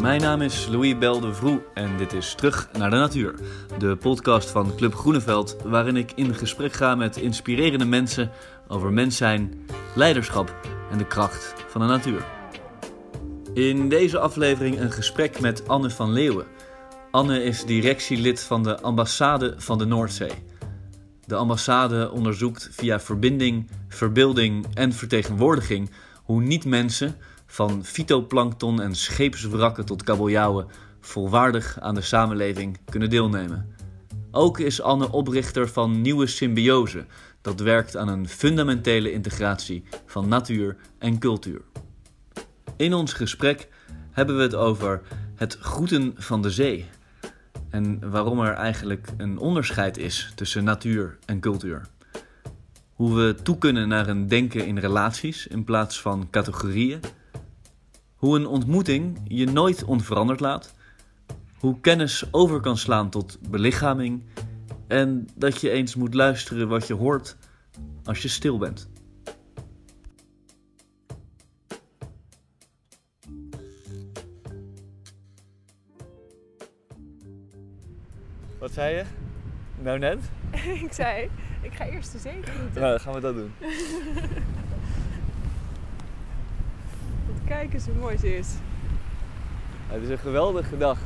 Mijn naam is Louis Beldevroe en dit is Terug naar de Natuur. De podcast van Club Groeneveld, waarin ik in gesprek ga met inspirerende mensen over mens zijn, leiderschap en de kracht van de natuur. In deze aflevering een gesprek met Anne van Leeuwen. Anne is directielid van de ambassade van de Noordzee. De ambassade onderzoekt via verbinding, verbeelding en vertegenwoordiging hoe niet-mensen, van fytoplankton en scheepswrakken tot kabeljauwen, volwaardig aan de samenleving kunnen deelnemen. Ook is Anne oprichter van Nieuwe Symbiose, dat werkt aan een fundamentele integratie van natuur en cultuur. In ons gesprek hebben we het over het groeten van de zee en waarom er eigenlijk een onderscheid is tussen natuur en cultuur. Hoe we toe kunnen naar een denken in relaties in plaats van categorieën. Hoe een ontmoeting je nooit onveranderd laat. Hoe kennis over kan slaan tot belichaming. En dat je eens moet luisteren wat je hoort als je stil bent. Wat zei je? Nou net? ik zei, ik ga eerst de zee groeten. Nou, dan gaan we dat doen. Kijk eens hoe mooi ze is. Het is een geweldige dag.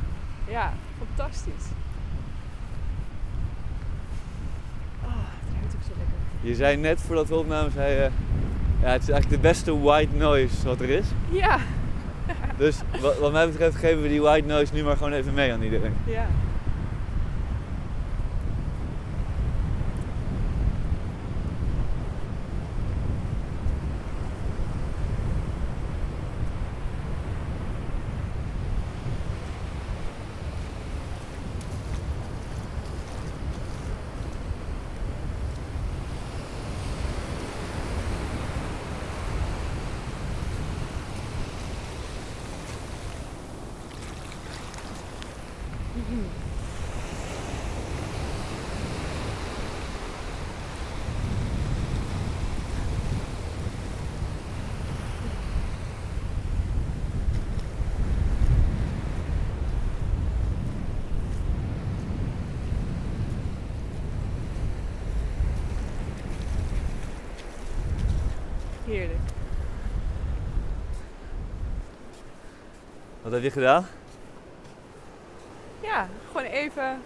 Ja, fantastisch. Oh, het ruikt ook zo lekker. Je zei net voordat we opnamen, zei je, ja, het is eigenlijk de beste white noise wat er is. Ja, Dus wat, wat mij betreft geven we die white noise nu maar gewoon even mee aan iedereen. ja. Heerlijk. Wat heb je gedaan? Gewoon even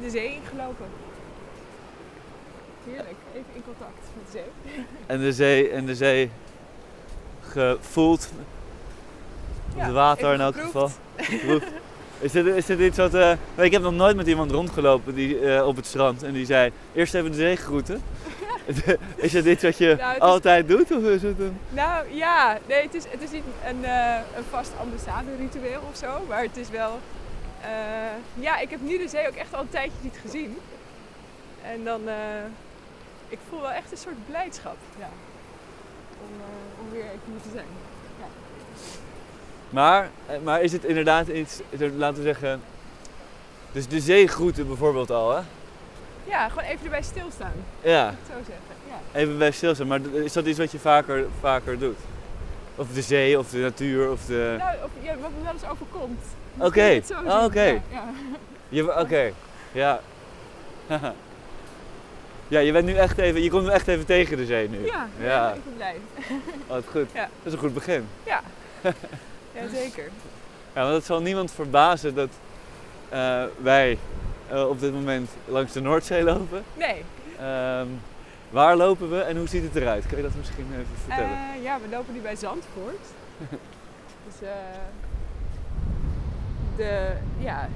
de zee ingelopen. Heerlijk, even in contact met de zee. En de zee, en de zee gevoeld. Op Ja, het water in elk geval. Is dit, is dit iets wat... eh, nee, ik heb nog nooit met iemand rondgelopen die, eh, op het strand en die zei... Eerst even de zee groeten. is het iets wat je Nou, is- altijd doet? Of is het een... Nou ja, nee, het is, het is niet een, eh, een vast ambassade-ritueel of zo, maar het is wel. Eh, ja, ik heb nu de zee ook echt al een tijdje niet gezien. En dan. eh, ik voel wel echt een soort blijdschap. Ja. Om, eh, om weer even hier te zijn. Maar, eh, maar is het inderdaad iets, laten we zeggen... Dus de zeegroeten bijvoorbeeld al, hè? Ja, gewoon even erbij stilstaan. Ja, ik zo zeggen. Ja. even bij stilstaan. Maar is dat iets wat je vaker, vaker doet? Of de zee, of de natuur, of de... Nou, of, ja, wat me wel eens overkomt. Oké. Oké. Ja, ja. Je- Oké, ja. ja, je bent nu echt even, je komt nu echt even tegen de zee nu. Ja, Ja. ik ben blij. Oh, goed. Ja. Dat is een goed begin. Ja, zeker. Ja, want het zal niemand verbazen dat eh, wij eh, op dit moment langs de Noordzee lopen. Nee, Ehm, waar lopen we en hoe ziet het eruit? Kun je dat misschien even vertellen? Eh, ja, we lopen nu bij Zandvoort. dus eh, de, ja,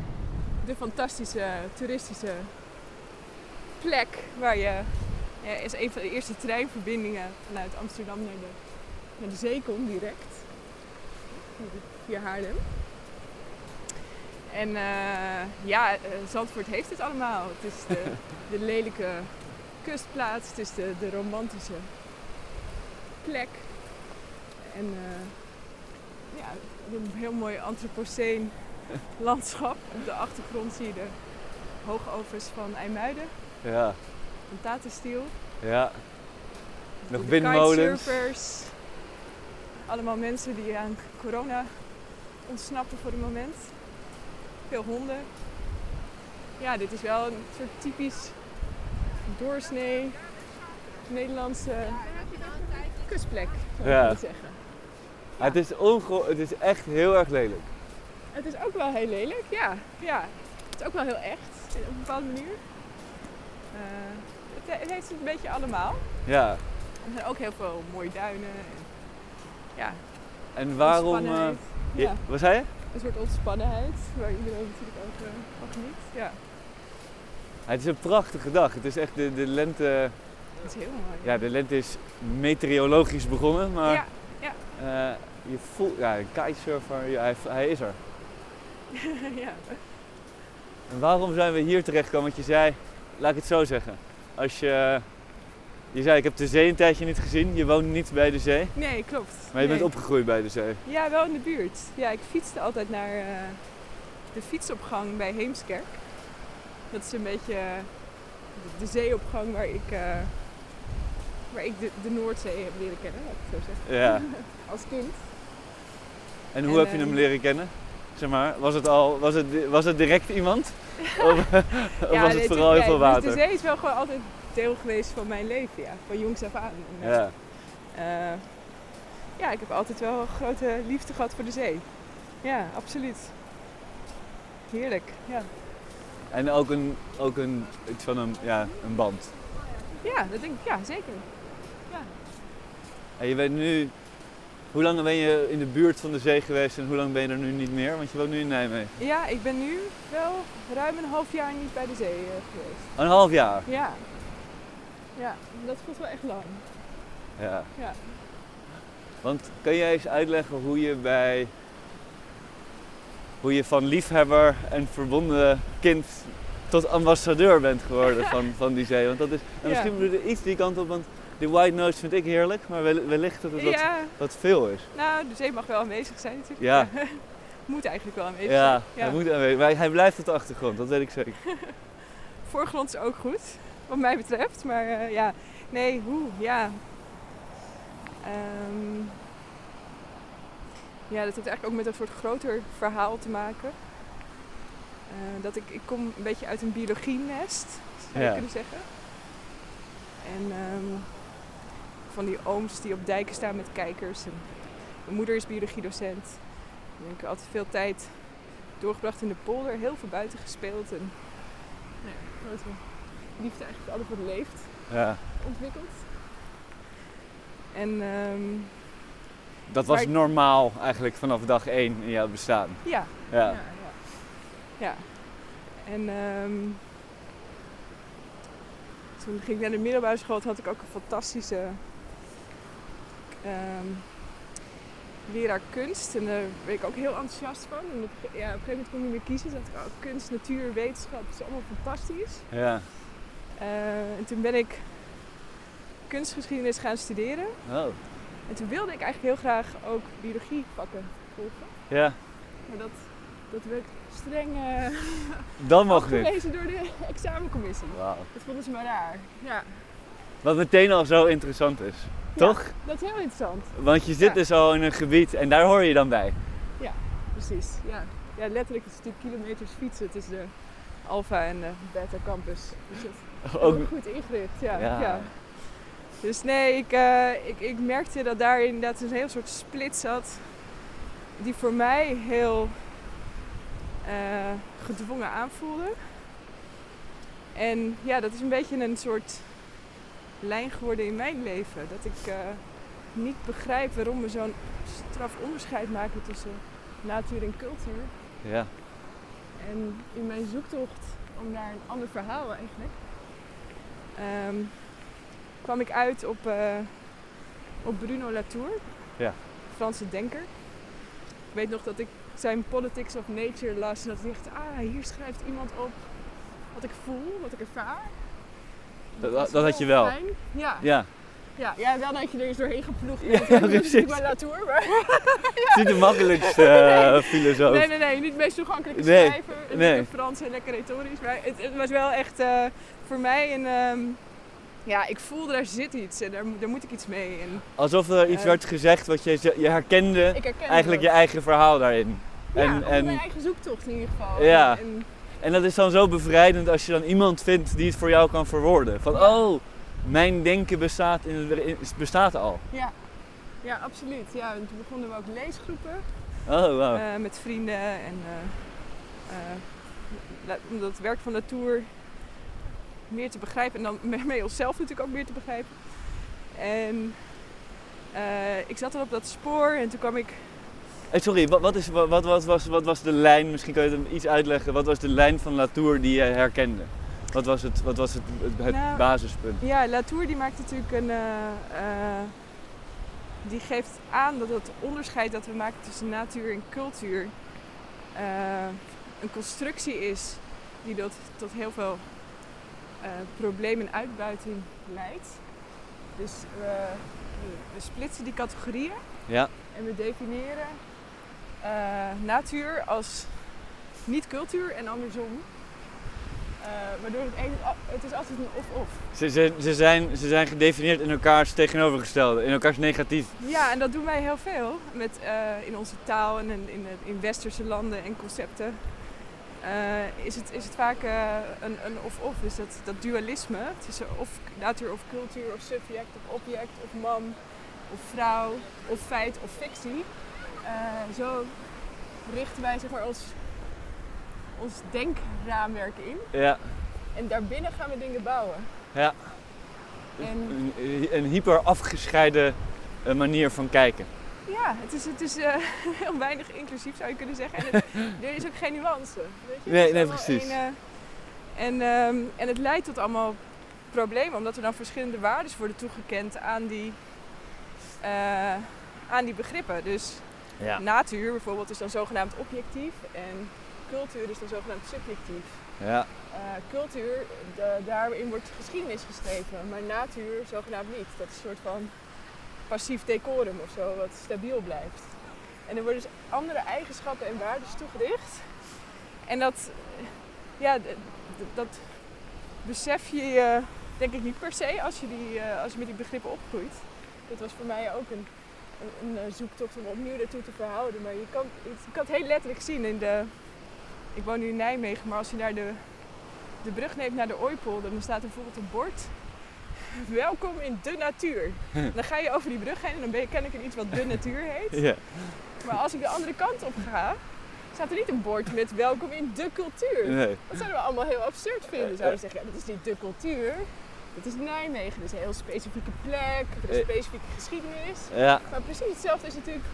de fantastische toeristische plek waar je is een van de eerste treinverbindingen vanuit Amsterdam naar de, naar de zee komt direct. Via Haarlem. En eh, ja, eh, Zandvoort heeft het allemaal. Het is de, de lelijke kustplaats, het is de, de romantische plek. En eh, ja, een heel mooi antropoceen landschap. Op de achtergrond zie je de hoogovens van IJmuiden, Ja, van Tatenstiel. ja. Nog windmolens. kitesurfers. Allemaal mensen die aan corona ontsnappen voor het moment. Veel honden. Ja, dit is wel een soort typisch doorsnee Nederlandse kustplek, zou ik Ja. zeggen. Het, is onge- het is echt heel erg lelijk. Het is ook wel heel lelijk, ja. ja. Het is ook wel heel echt, op een bepaalde manier. Eh, het, he- het heeft het een beetje allemaal. Ja. Er zijn ook heel veel mooie duinen. En, ja, En waarom... je- ja, wat zei je? een soort ontspannenheid, waar iedereen natuurlijk ook eh, van geniet. Ja, Het is een prachtige dag. Het is echt de, de lente... dat is heel mooi. Ja, de lente is meteorologisch begonnen, maar Ja, ja. je voelt... Ja, een kitesurfer, ja, hij, hij is er. ja. En waarom zijn we hier terechtgekomen? Want je zei, laat ik het zo zeggen. Als je... Je zei, ik heb de zee een tijdje niet gezien. Je woont niet bij de zee. Nee, klopt. Maar je bent opgegroeid bij de zee. Ja, wel in de buurt. Ja, ik fietste altijd naar eh, de fietsopgang bij Heemskerk. Dat is een beetje eh, de, de zeeopgang waar ik, eh, waar ik de, de Noordzee heb leren kennen, laat ik het zo zeggen. Ja. Als kind. En hoe En, heb je hem leren kennen? Zeg maar, was het al, was het, was het direct iemand? of of Ja, was het vooral heel veel nee, water? Dus de zee is wel gewoon altijd deel geweest van mijn leven, ja. Van jongs af aan. Ja. eh, ja, ik heb altijd wel een grote liefde gehad voor de zee. Ja, absoluut. Heerlijk, ja. En ook een, ook een, iets van een, ja, een band. Ja, dat denk ik, ja, zeker. En je bent nu, hoe lang ben je in de buurt van de zee geweest en hoe lang ben je er nu niet meer? Want je woont nu in Nijmegen. Ja, ik ben nu wel ruim een half jaar niet bij de zee eh, geweest. Een half jaar. Ja. Ja, dat voelt wel echt lang. Ja. Ja. Want kan jij eens uitleggen hoe je bij, hoe je van liefhebber en verbonden kind tot ambassadeur bent geworden van, van die zee? Want dat is, en misschien Ja. moet je iets die kant op, want die white nose vind ik heerlijk, maar wel- wellicht dat het wat, Ja, wat veel is. nou, de zee mag wel aanwezig zijn natuurlijk. Ja. Moet eigenlijk wel aanwezig Ja, zijn. Hij, moet aanwezig, maar hij blijft op de achtergrond, dat weet ik zeker. Voorgrond is ook goed, wat mij betreft. Maar eh, ja, nee, hoe, ja. Ehm, ja, dat heeft eigenlijk ook met een soort groter verhaal te maken. Eh, dat ik, ik kom een beetje uit een biologienest, zou je Ja. kunnen zeggen. En ehm, van die ooms die op dijken staan met kijkers. En mijn moeder is biologiedocent. En ik heb altijd veel tijd doorgebracht in de polder, heel veel buiten gespeeld. En nou ja, grote liefde eigenlijk voor alles wat leeft Ja. ontwikkeld. En ehm, Dat was normaal eigenlijk vanaf dag één in jouw bestaan. ja, Ja. ja, ja. ja. En ehm, toen ging ik naar de middelbare school, had ik ook een fantastische ehm, leraar kunst. En daar werd ik ook heel enthousiast van. En op, ja, op een gegeven moment kon ik niet meer kiezen. Dacht ik, oh, kunst, natuur, wetenschap, dat is allemaal fantastisch. Ja. Eh, en toen ben ik kunstgeschiedenis gaan studeren. Oh. En toen wilde ik eigenlijk heel graag ook biologievakken volgen. Ja. Maar dat, dat werd streng Dan mag niet. afgewezen door de examencommissie. Wauw. Dat vonden ze maar raar. Ja. Wat meteen al zo interessant is. Toch? Ja, dat is heel interessant. Want je zit Ja. dus al in een gebied en daar hoor je dan bij. Precies. Ja, ja letterlijk het is natuurlijk kilometers fietsen tussen de Alpha en de Beta Campus. Dus dat is Ook, goed ingericht. Ja. Ja. Ja. Dus nee, ik, eh, ik, ik merkte dat daar inderdaad een heel soort split zat. Die voor mij heel eh, gedwongen aanvoelde. En ja, dat is een beetje een soort lijn geworden in mijn leven. Dat ik eh, niet begrijp waarom we zo'n straf onderscheid maken tussen natuur en cultuur. ja. En in mijn zoektocht om naar een ander verhaal eigenlijk, ehm, kwam ik uit op, eh, op Bruno Latour, Ja. Franse denker. Ik weet nog dat ik zijn Politics of Nature las en dat ik dacht, ah, hier schrijft iemand op wat ik voel, wat ik ervaar. Dat- dat had je wel. fijn. Ja, Ja. ja, ja, wel dat je er eens doorheen geploegd Ja, bent. Dat is maar... Het is niet de makkelijkste eh, filosoof. Nee, nee, nee, niet het meest toegankelijke Nee, schrijver. Het nee. Lekker Frans en lekker retorisch. Maar het, het was wel echt eh, voor mij een... ehm, ja, ik voelde daar zit iets en daar, moet- daar moet ik iets mee. En Alsof er iets Eh. werd gezegd wat je, je herkende ik herken eigenlijk je eigen verhaal daarin. Ja, En, mijn eigen zoektocht in ieder geval. Ja. En, en dat is dan zo bevrijdend als je dan iemand vindt die het voor jou kan verwoorden. Van, oh, mijn denken bestaat, in het, bestaat al. ja. ja, absoluut. Ja, en toen begonnen we ook leesgroepen Oh, wow. eh, met vrienden. En eh, eh, om dat werk van Latour meer te begrijpen. En dan met onszelf natuurlijk ook meer te begrijpen. En ik zat dan op dat spoor en toen kwam ik Hey, sorry, wat, wat, is, wat, wat, was, wat was de lijn, misschien kan je het iets uitleggen, wat was de lijn van Latour die jij herkende? Wat was het, wat was het, het, het Nou, basispunt? Ja, Latour die maakt natuurlijk een. eh, eh, die geeft aan dat het onderscheid dat we maken tussen natuur en cultuur eh, een constructie is die tot, tot heel veel eh, problemen en uitbuiting leidt. Dus we, splitsen die categorieën Ja, en we definiëren eh, natuur als niet cultuur en andersom. Eh, waardoor het, een, het is altijd een of-of. ze, ze, ze, zijn, ze zijn gedefinieerd in elkaars tegenovergestelde, in elkaars negatief. Ja, en dat doen wij heel veel met, eh, in onze taal en in, in, in westerse landen en concepten. eh, is, het, is het vaak eh, een, een of-of. Dus dat, dat dualisme tussen of natuur of cultuur of subject of object of man of vrouw of feit of fictie. Eh, zo richten wij zeg maar, ons, ons denkraamwerk in. Ja, En daarbinnen gaan we dingen bouwen. ja. En Een, een hyper afgescheiden eh, manier van kijken. Ja, het is, het is eh, heel weinig inclusief zou je kunnen zeggen. En het- er is ook geen nuance. Weet je? Nee, nee, precies. en, ehm, en het leidt tot allemaal problemen, omdat er dan verschillende waarden worden toegekend aan die, aan die begrippen. Dus Ja. natuur bijvoorbeeld is dan zogenaamd objectief en cultuur is dan zogenaamd subjectief. Ja, Eh, cultuur, de- daarin wordt geschiedenis geschreven, maar natuur zogenaamd niet. Dat is een soort van passief decorum of zo, wat stabiel blijft. En er worden dus andere eigenschappen en waarden toegedicht. En dat, eh, ja, dat besef je je denk ik niet per se als je, die, eh, als je met die begrippen opgroeit. Dat was voor mij ook een, een, een zoektocht om opnieuw daartoe te verhouden. Maar je kan, je kan het heel letterlijk zien in de... Ik woon nu in Nijmegen, maar als je naar de de brug neemt naar de Ooipolder, dan staat er bijvoorbeeld een bord. Welkom in de natuur. Dan ga je over die brug heen en dan ben je kennelijk in iets wat de natuur heet. ja. Maar als ik de andere kant op ga, staat er niet een bord met welkom in de cultuur. Nee. Dat zouden we allemaal heel absurd vinden. Zouden we zeggen, ja, dat is niet de cultuur. Dat is Nijmegen. Is een heel specifieke plek. Er is een Eh. specifieke geschiedenis. Ja, Maar precies hetzelfde is natuurlijk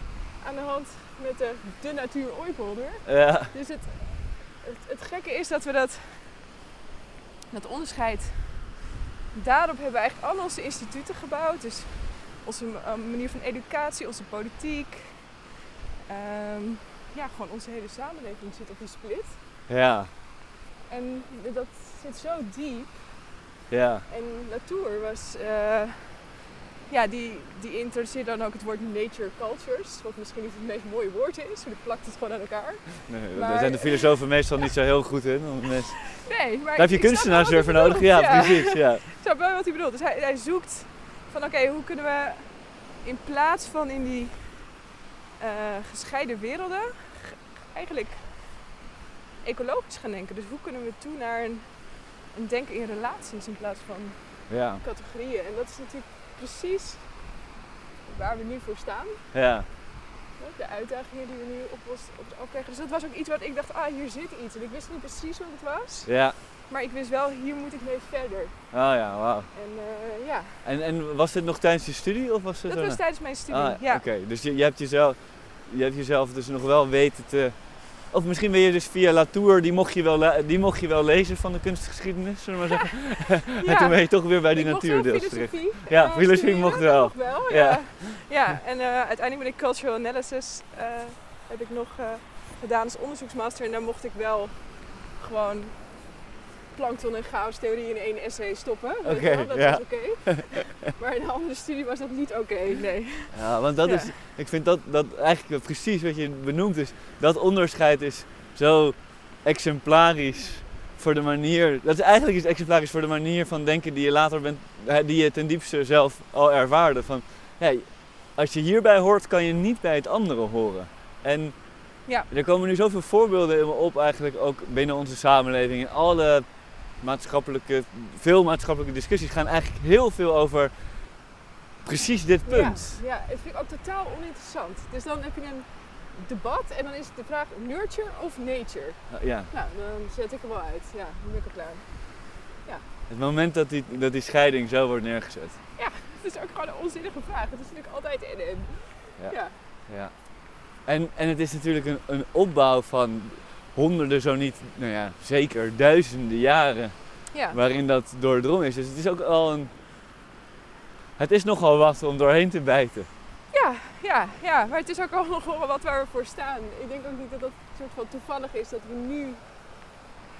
aan de hand met de, de natuur Ooipolder. ja, Dus het, het, het gekke is dat we dat, dat onderscheid. Daarop hebben we eigenlijk al onze instituten gebouwd. Dus onze eh, manier van educatie, onze politiek. Ehm, ja, gewoon onze hele samenleving zit op die split. ja, En dat zit zo diep. Ja. En Latour was. eh, ja, die, die dan ook het woord nature cultures. Wat misschien niet het meest mooie woord is, maar die plakt het gewoon aan elkaar. Nee, daar zijn de filosofen meestal niet zo heel goed in. mensen- Nee, maar Daar heb je kunstenaars wel weer wat voor hij nodig. Ja, precies. Ja. Ik snap wel wat hij bedoelt. Dus hij, hij zoekt van oké, hoe kunnen we in plaats van in die eh, gescheiden werelden eigenlijk ecologisch gaan denken. Dus hoe kunnen we toe naar een, een denken in relaties in plaats van Ja, categorieën. En dat is natuurlijk precies waar we nu voor staan. ja, De uitdagingen die we nu op ons op ons. Dus dat was ook iets wat ik dacht, ah hier zit iets. En ik wist niet precies wat het was. ja. Maar ik wist wel, hier moet ik mee verder. Oh ja, wauw. En eh, ja, En, en was dit nog tijdens je studie of was het dat was tijdens mijn studie. Ah, ja. Oké, dus je, je, hebt jezelf, je hebt jezelf dus nog wel weten te... Of misschien ben je dus via Latour, die mocht je wel, die mocht je wel lezen van de kunstgeschiedenis, zullen we maar zeggen. En toen ben je toch weer bij die natuurdeels filosofie. Ja, eh, filosofie mocht dat wel. mocht wel, Ja. ja. ja. en eh, uiteindelijk ben ik cultural analysis eh, heb ik nog eh, gedaan als onderzoeksmaster. En daar mocht ik wel gewoon plankton en chaostheorie in één essay stoppen. Oké, wel, dat ja. was oké. maar in een andere studie was dat niet oké, nee. Ja, want dat Ja. is, ik vind dat, dat eigenlijk precies wat je benoemt is, dat onderscheid is zo exemplarisch voor de manier, dat is eigenlijk iets exemplarisch voor de manier van denken die je later bent, die je ten diepste zelf al ervaarde. Van, ja, als je hierbij hoort, kan je niet bij het andere horen. En Ja. Er komen nu zoveel voorbeelden in me op eigenlijk ook binnen onze samenleving. In alle maatschappelijke, veel maatschappelijke discussies gaan eigenlijk heel veel over precies dit punt. Ja, ja, het vind ik ook totaal oninteressant. Dus dan heb je een debat en dan is de vraag nurture of nature. Ja. Nou, dan zet ik hem wel uit. Ja, dan ben ik er klaar. Het moment dat die, dat die scheiding zo wordt neergezet. Het is ook gewoon een onzinnige vraag. Het is natuurlijk altijd en en. Ja. Ja. Ja. En, en het is natuurlijk een, een opbouw van honderden, zo niet, nou ja, zeker duizenden jaren Ja. waarin dat doordrongen is. Dus het is ook al een. Het is nogal wat om doorheen te bijten. Ja, ja, ja, maar het is ook al nog wel wat waar we voor staan. Ik denk ook niet dat dat soort van toevallig is dat we nu een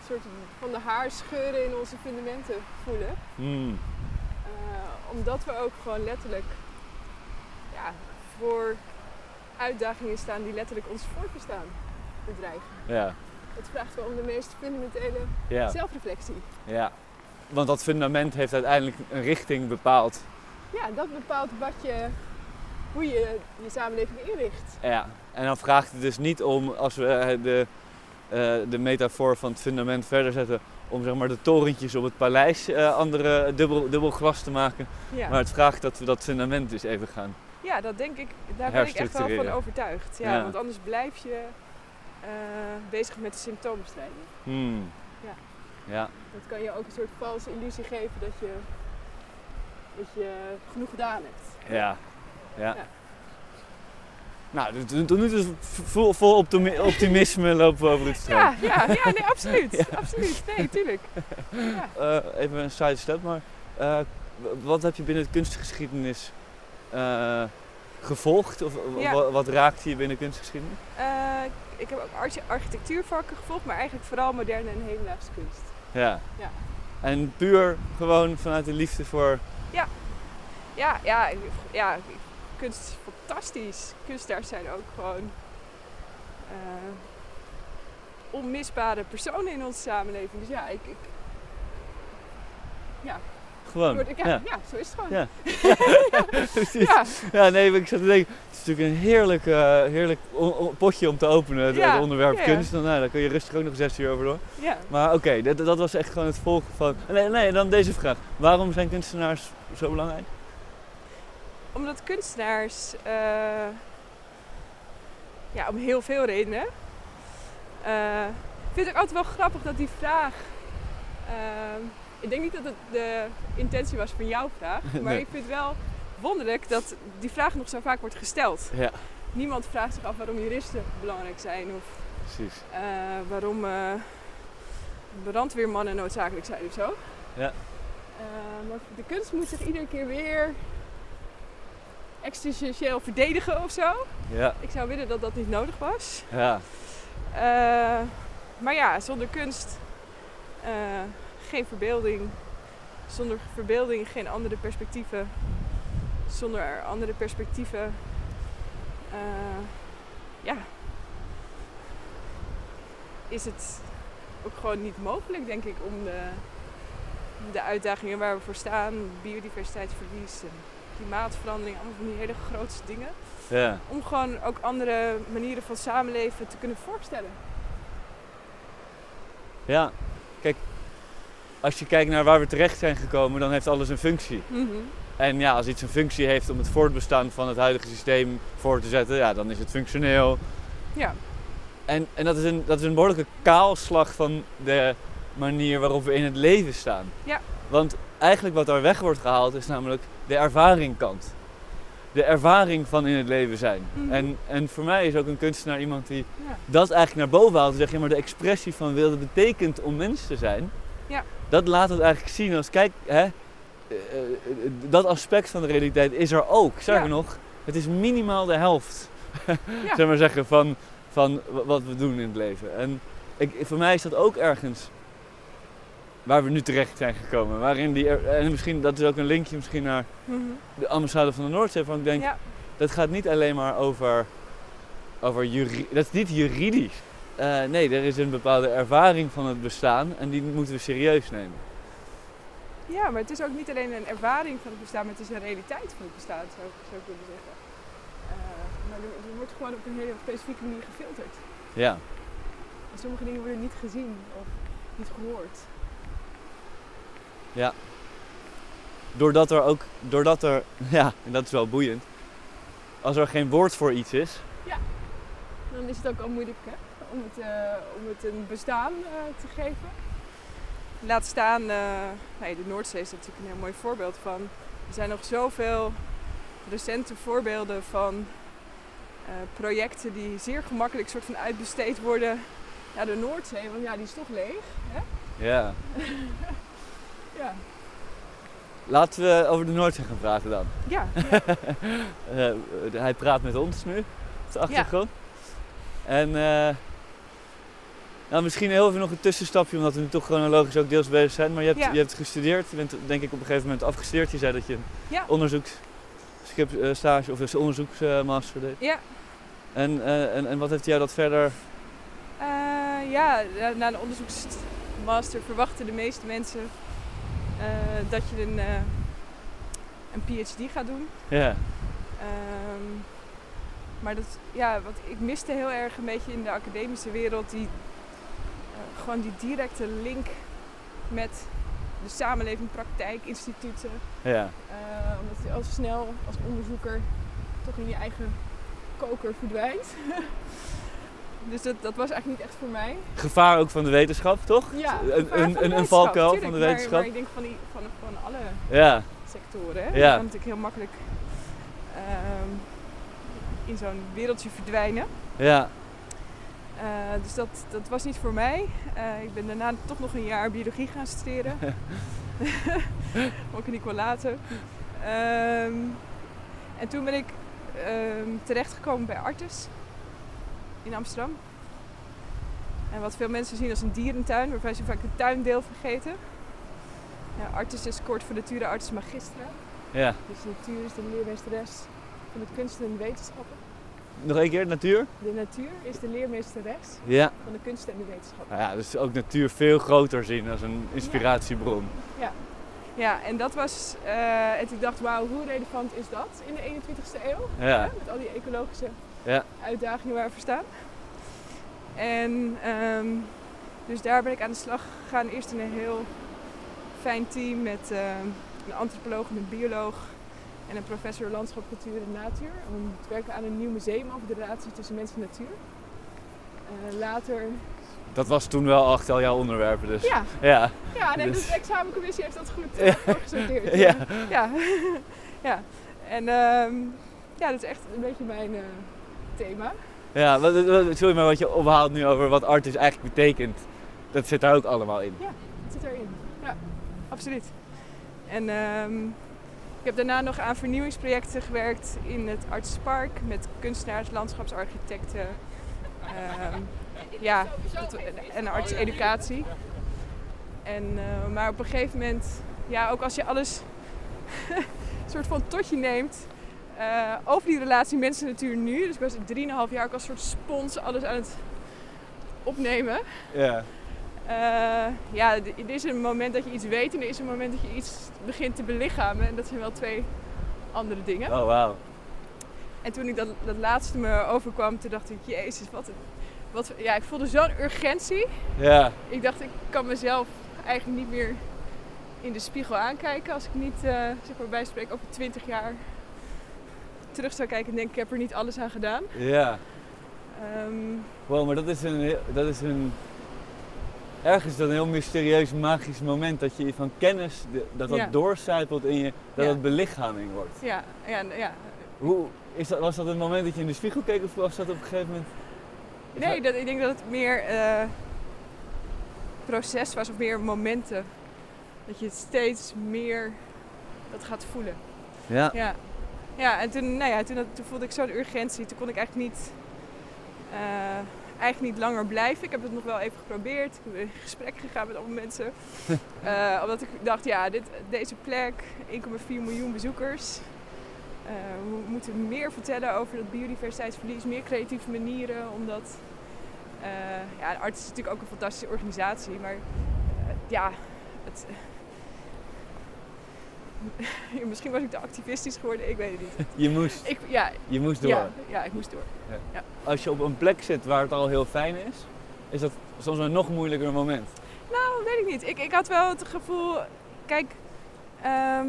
soort van de haarscheuren in onze fundamenten voelen. Hmm. Eh, omdat we ook gewoon letterlijk ja, voor uitdagingen staan die letterlijk ons voortbestaan bedreigen. Ja. Het vraagt wel om de meest fundamentele Ja. zelfreflectie. ja. Want dat fundament heeft uiteindelijk een richting bepaald. Ja, dat bepaalt wat je, hoe je je samenleving inricht. Ja. En dan vraagt het dus niet om, als we eh, de, eh, de metafoor van het fundament verder zetten, om zeg maar de torentjes op het paleis eh, andere dubbel, dubbel glas te maken. Ja. Maar het vraagt dat we dat fundament dus even gaan. Ja, dat denk ik, daar ben ik echt wel van overtuigd. Ja, Ja. Want anders blijf je eh, bezig met de symptoombestrijding. Hmm. Ja. Ja. Dat kan je ook een soort valse illusie geven dat je, dat je genoeg gedaan hebt. Ja. Ja. Ja. Nou, tot tot nu toe vol, vol optimi- optimisme lopen we over het strand. Ja, ja, ja nee, absoluut. Absoluut. Nee, tuurlijk. Ja. Eh, even een side step, maar eh, wat heb je binnen de kunstgeschiedenis gevolgd? Of Ja. wat raakte je binnen kunstgeschiedenis? Ik heb ook archi- architectuurvakken gevolgd, maar eigenlijk vooral moderne en hedendaagse kunst. Ja. Ja. En puur gewoon vanuit de liefde voor... Ja, ja, ik- ja, kunst is fantastisch. Kunstenaars zijn ook gewoon eh, onmisbare personen in onze samenleving. Dus ja, ik, ik, Gewoon. ja, ja. zo is het gewoon. Ja. Precies. Ja, nee, ik zat te denken, het is natuurlijk een heerlijk, eh, heerlijk potje om te openen, het, onderwerp kunst. Dan, nou, daar kun je rustig ook nog zes uur over door. ja. Maar oké, dat, dat was echt gewoon het volk van... Nee, nee, dan deze vraag. Waarom zijn kunstenaars zo belangrijk? Omdat kunstenaars, eh, ja, om heel veel redenen. eh, ik vind het ook altijd wel grappig dat die vraag. eh, ik denk niet dat het de intentie was van jouw vraag, maar Nee. ik vind het wel wonderlijk dat die vraag nog zo vaak wordt gesteld. Ja, Niemand vraagt zich af waarom juristen belangrijk zijn of precies. eh, waarom eh, brandweermannen noodzakelijk zijn of zo. Ja. Eh, maar de kunst moet zich iedere keer weer existentieel verdedigen of zo. Ja, Ik zou willen dat dat niet nodig was. ja, maar ja, zonder kunst geen verbeelding. Zonder verbeelding geen andere perspectieven. Zonder andere perspectieven. eh, ja. Is het ook gewoon niet mogelijk, denk ik, om de, de uitdagingen waar we voor staan, biodiversiteitsverlies en klimaatverandering, allemaal van die hele grootste dingen, ja. om gewoon ook andere manieren van samenleven te kunnen voorstellen. Ja, kijk, als je kijkt naar waar we terecht zijn gekomen, dan heeft alles een functie. En ja, als iets een functie heeft om het voortbestaan van het huidige systeem voor te zetten, ja, dan is het functioneel. Ja, En, en dat, is een, dat is een behoorlijke kaalslag van de manier waarop we in het leven staan. Ja. Want eigenlijk wat daar weg wordt gehaald is namelijk de ervaringkant. De ervaring van in het leven zijn. Mhm. En, en voor mij is ook een kunstenaar iemand die ja, dat eigenlijk naar boven haalt. En zegt, ja, maar de expressie van het betekent om mens te zijn. Ja. Dat laat het eigenlijk zien als, kijk, hè, eh, eh, dat aspect van de realiteit is er ook. Sterker Ja. nog, het is minimaal de helft. Ja. Zeg maar zeggen, van, van wat we doen in het leven. En ik, voor mij is dat ook ergens waar we nu terecht zijn gekomen. Waarin die, en misschien, dat is ook een linkje misschien naar Mhm. de ambassade van de Noordzee. Van ik denk, ja, dat gaat niet alleen maar over, over juri- dat is niet juridisch. Eh, nee, er is een bepaalde ervaring van het bestaan en die moeten we serieus nemen. ja, maar het is ook niet alleen een ervaring van het bestaan, maar het is een realiteit van het bestaan, zou ik, ik willen zeggen. Eh, maar er, er wordt gewoon op een hele specifieke manier gefilterd. Ja. En sommige dingen worden niet gezien of niet gehoord. Doordat er ook, doordat er, ja, en dat is wel boeiend. Als er geen woord voor iets is, Dan is het ook al moeilijk hè? Om, het, eh, om het een bestaan eh, te geven. Laat staan, eh, nee, de Noordzee is natuurlijk een heel mooi voorbeeld van. Er zijn nog zoveel recente voorbeelden van eh, projecten die zeer gemakkelijk soort van uitbesteed worden naar de Noordzee. Want ja, die is toch leeg. Hè? ja. Ja, Laten we over de Noordzee gaan praten dan. ja, ja. Eh, hij praat met ons nu, op de achtergrond. En eh, nou, misschien heel even nog een tussenstapje, omdat we nu toch chronologisch ook deels bezig zijn. Maar je hebt, Ja. je hebt gestudeerd, je bent denk ik op een gegeven moment afgestudeerd. Je zei dat je een Ja. onderzoeksstage of een onderzoeksmaster deed. ja. En, eh, en, en wat heeft jou dat verder... Eh, ja, na- een onderzoeksmaster verwachten de meeste mensen eh, dat je een, eh, een PhD gaat doen. Ja, Ehm, maar dat, ja, wat ik miste heel erg een beetje in de academische wereld, die, eh, gewoon die directe link met de samenleving, praktijk, instituten. ja, Eh, omdat je al snel als onderzoeker toch in je eigen koker verdwijnt. dus dat, dat was eigenlijk niet echt voor mij. gevaar ook van de wetenschap, toch? Ja, Een- een- een- valkuil tuurlijk, van de wetenschap. Maar, ik denk van, die, van, van alle Ja, sectoren. Hè? Ja. Je kan natuurlijk heel makkelijk ehm, in zo'n wereldje verdwijnen. ja, Eh, dus dat, dat was niet voor mij. Eh, ik ben daarna toch nog een jaar biologie gaan studeren. Ook ik niet wel laten. Ehm, en toen ben ik ehm, terechtgekomen bij Artis in Amsterdam. En wat veel mensen zien als een dierentuin, waarbij ze vaak het tuindeel vergeten. Ja, Artis is kort voor Natura Artis Magistra. ja. Dus natuur is de leermeesteres van de kunsten en wetenschappen. Nog één keer, natuur? De natuur is de leermeesteres Ja. van de kunsten en de wetenschappen. Nou ja, dus ook natuur veel groter zien als een inspiratiebron. Ja, en dat was. eh en ik dacht, wauw, hoe relevant is dat in de 21ste eeuw? Ja, Met al die ecologische Ja. uitdagingen waar we staan. En ehm, dus daar ben ik aan de slag gegaan. Eerst in een heel fijn team met ehm, een antropoloog en een bioloog en een professor landschap, cultuur en natuur. Om te werken aan een nieuw museum over de relatie tussen mens en natuur. Eh, later, dat was toen wel acht al jouw onderwerpen dus. ja, Ja, ja nee, Dus- de examencommissie heeft dat goed Ja. uh, voorgesorteerd. Ja. ja. ja. En ehm, ja, dat is echt een beetje mijn eh, thema. ja wat, wat, sorry, maar wat je ophaalt nu over wat artis eigenlijk betekent, dat zit daar ook allemaal in. Het zit erin. Ja, absoluut. En ehm, ik heb daarna nog aan vernieuwingsprojecten gewerkt in het Artspark met kunstenaars, landschapsarchitecten. ehm, ja, en artseducatie. En, eh, maar op een gegeven moment, ja, ook als je alles een soort van tot je neemt eh, over die relatie mensen-natuur nu. Dus ik was 3,5 jaar ook als soort spons alles aan het opnemen. Ja. Eh, ja, er is een moment dat je iets weet en er is een moment dat je iets begint te belichamen. En dat zijn wel twee andere dingen. Oh, wauw. En toen ik dat, dat laatste me overkwam, toen dacht ik, jezus, wat. Wat, ja, ik voelde zo'n urgentie. Ja, Ik dacht, ik kan mezelf eigenlijk niet meer in de spiegel aankijken als ik niet, eh zeg maar bij spreken over 20 jaar terug zou kijken en denk ik heb er niet alles aan gedaan. ja. Ehm, Wow, maar dat is een, dat is een, ergens dan een heel mysterieus, magisch moment dat je van kennis, dat dat Ja. doorcijpelt in je, dat Ja. dat belichaming wordt. ja, ja, ja, Hoe, is dat, was dat een moment dat je in de spiegel keek of was dat op een gegeven moment? Nee, dat, ik denk dat het meer eh, proces was of meer momenten. Dat je het steeds meer dat gaat voelen. Ja. Ja, ja en toen, nou ja, toen, toen voelde ik zo'n urgentie. Toen kon ik eigenlijk niet, eh, eigenlijk niet langer blijven. Ik heb het nog wel even geprobeerd. Ik ben in gesprek gegaan met allemaal mensen. Eh, omdat ik dacht, ja, dit, deze plek, 1,4 miljoen bezoekers. Eh, we moeten meer vertellen over dat biodiversiteitsverlies, meer creatieve manieren. Omdat, eh ja, Arts is natuurlijk ook een fantastische organisatie, maar ja, het, Misschien was ik te activistisch geworden, ik weet het niet. Je moest, Ik, ja, je moest door. ja, ja, ik moest door. Als je op een plek zit waar het al heel fijn is, is dat soms een nog moeilijker moment. Nou, weet ik niet. Ik, ik had wel het gevoel, kijk, ehm,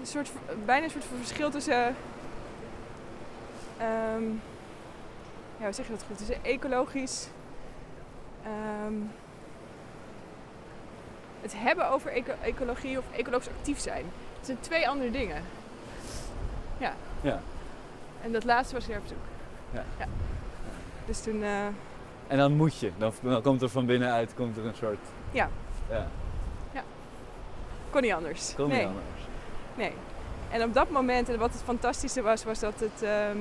een soort, bijna een soort van verschil tussen, ehm, ja, hoe zeg je dat goed? Tussen ecologisch, ehm, het hebben over eco- ecologie of ecologisch actief zijn. Het zijn twee andere dingen. Ja. Ja. En dat laatste was ik naar op zoek. Ja. Dus toen, eh, En dan moet je, dan, dan komt er van binnenuit komt er een soort. Ja. Ja, kon niet anders. kon nee. niet anders. Nee. En op dat moment, en wat het fantastische was, was dat het ehm,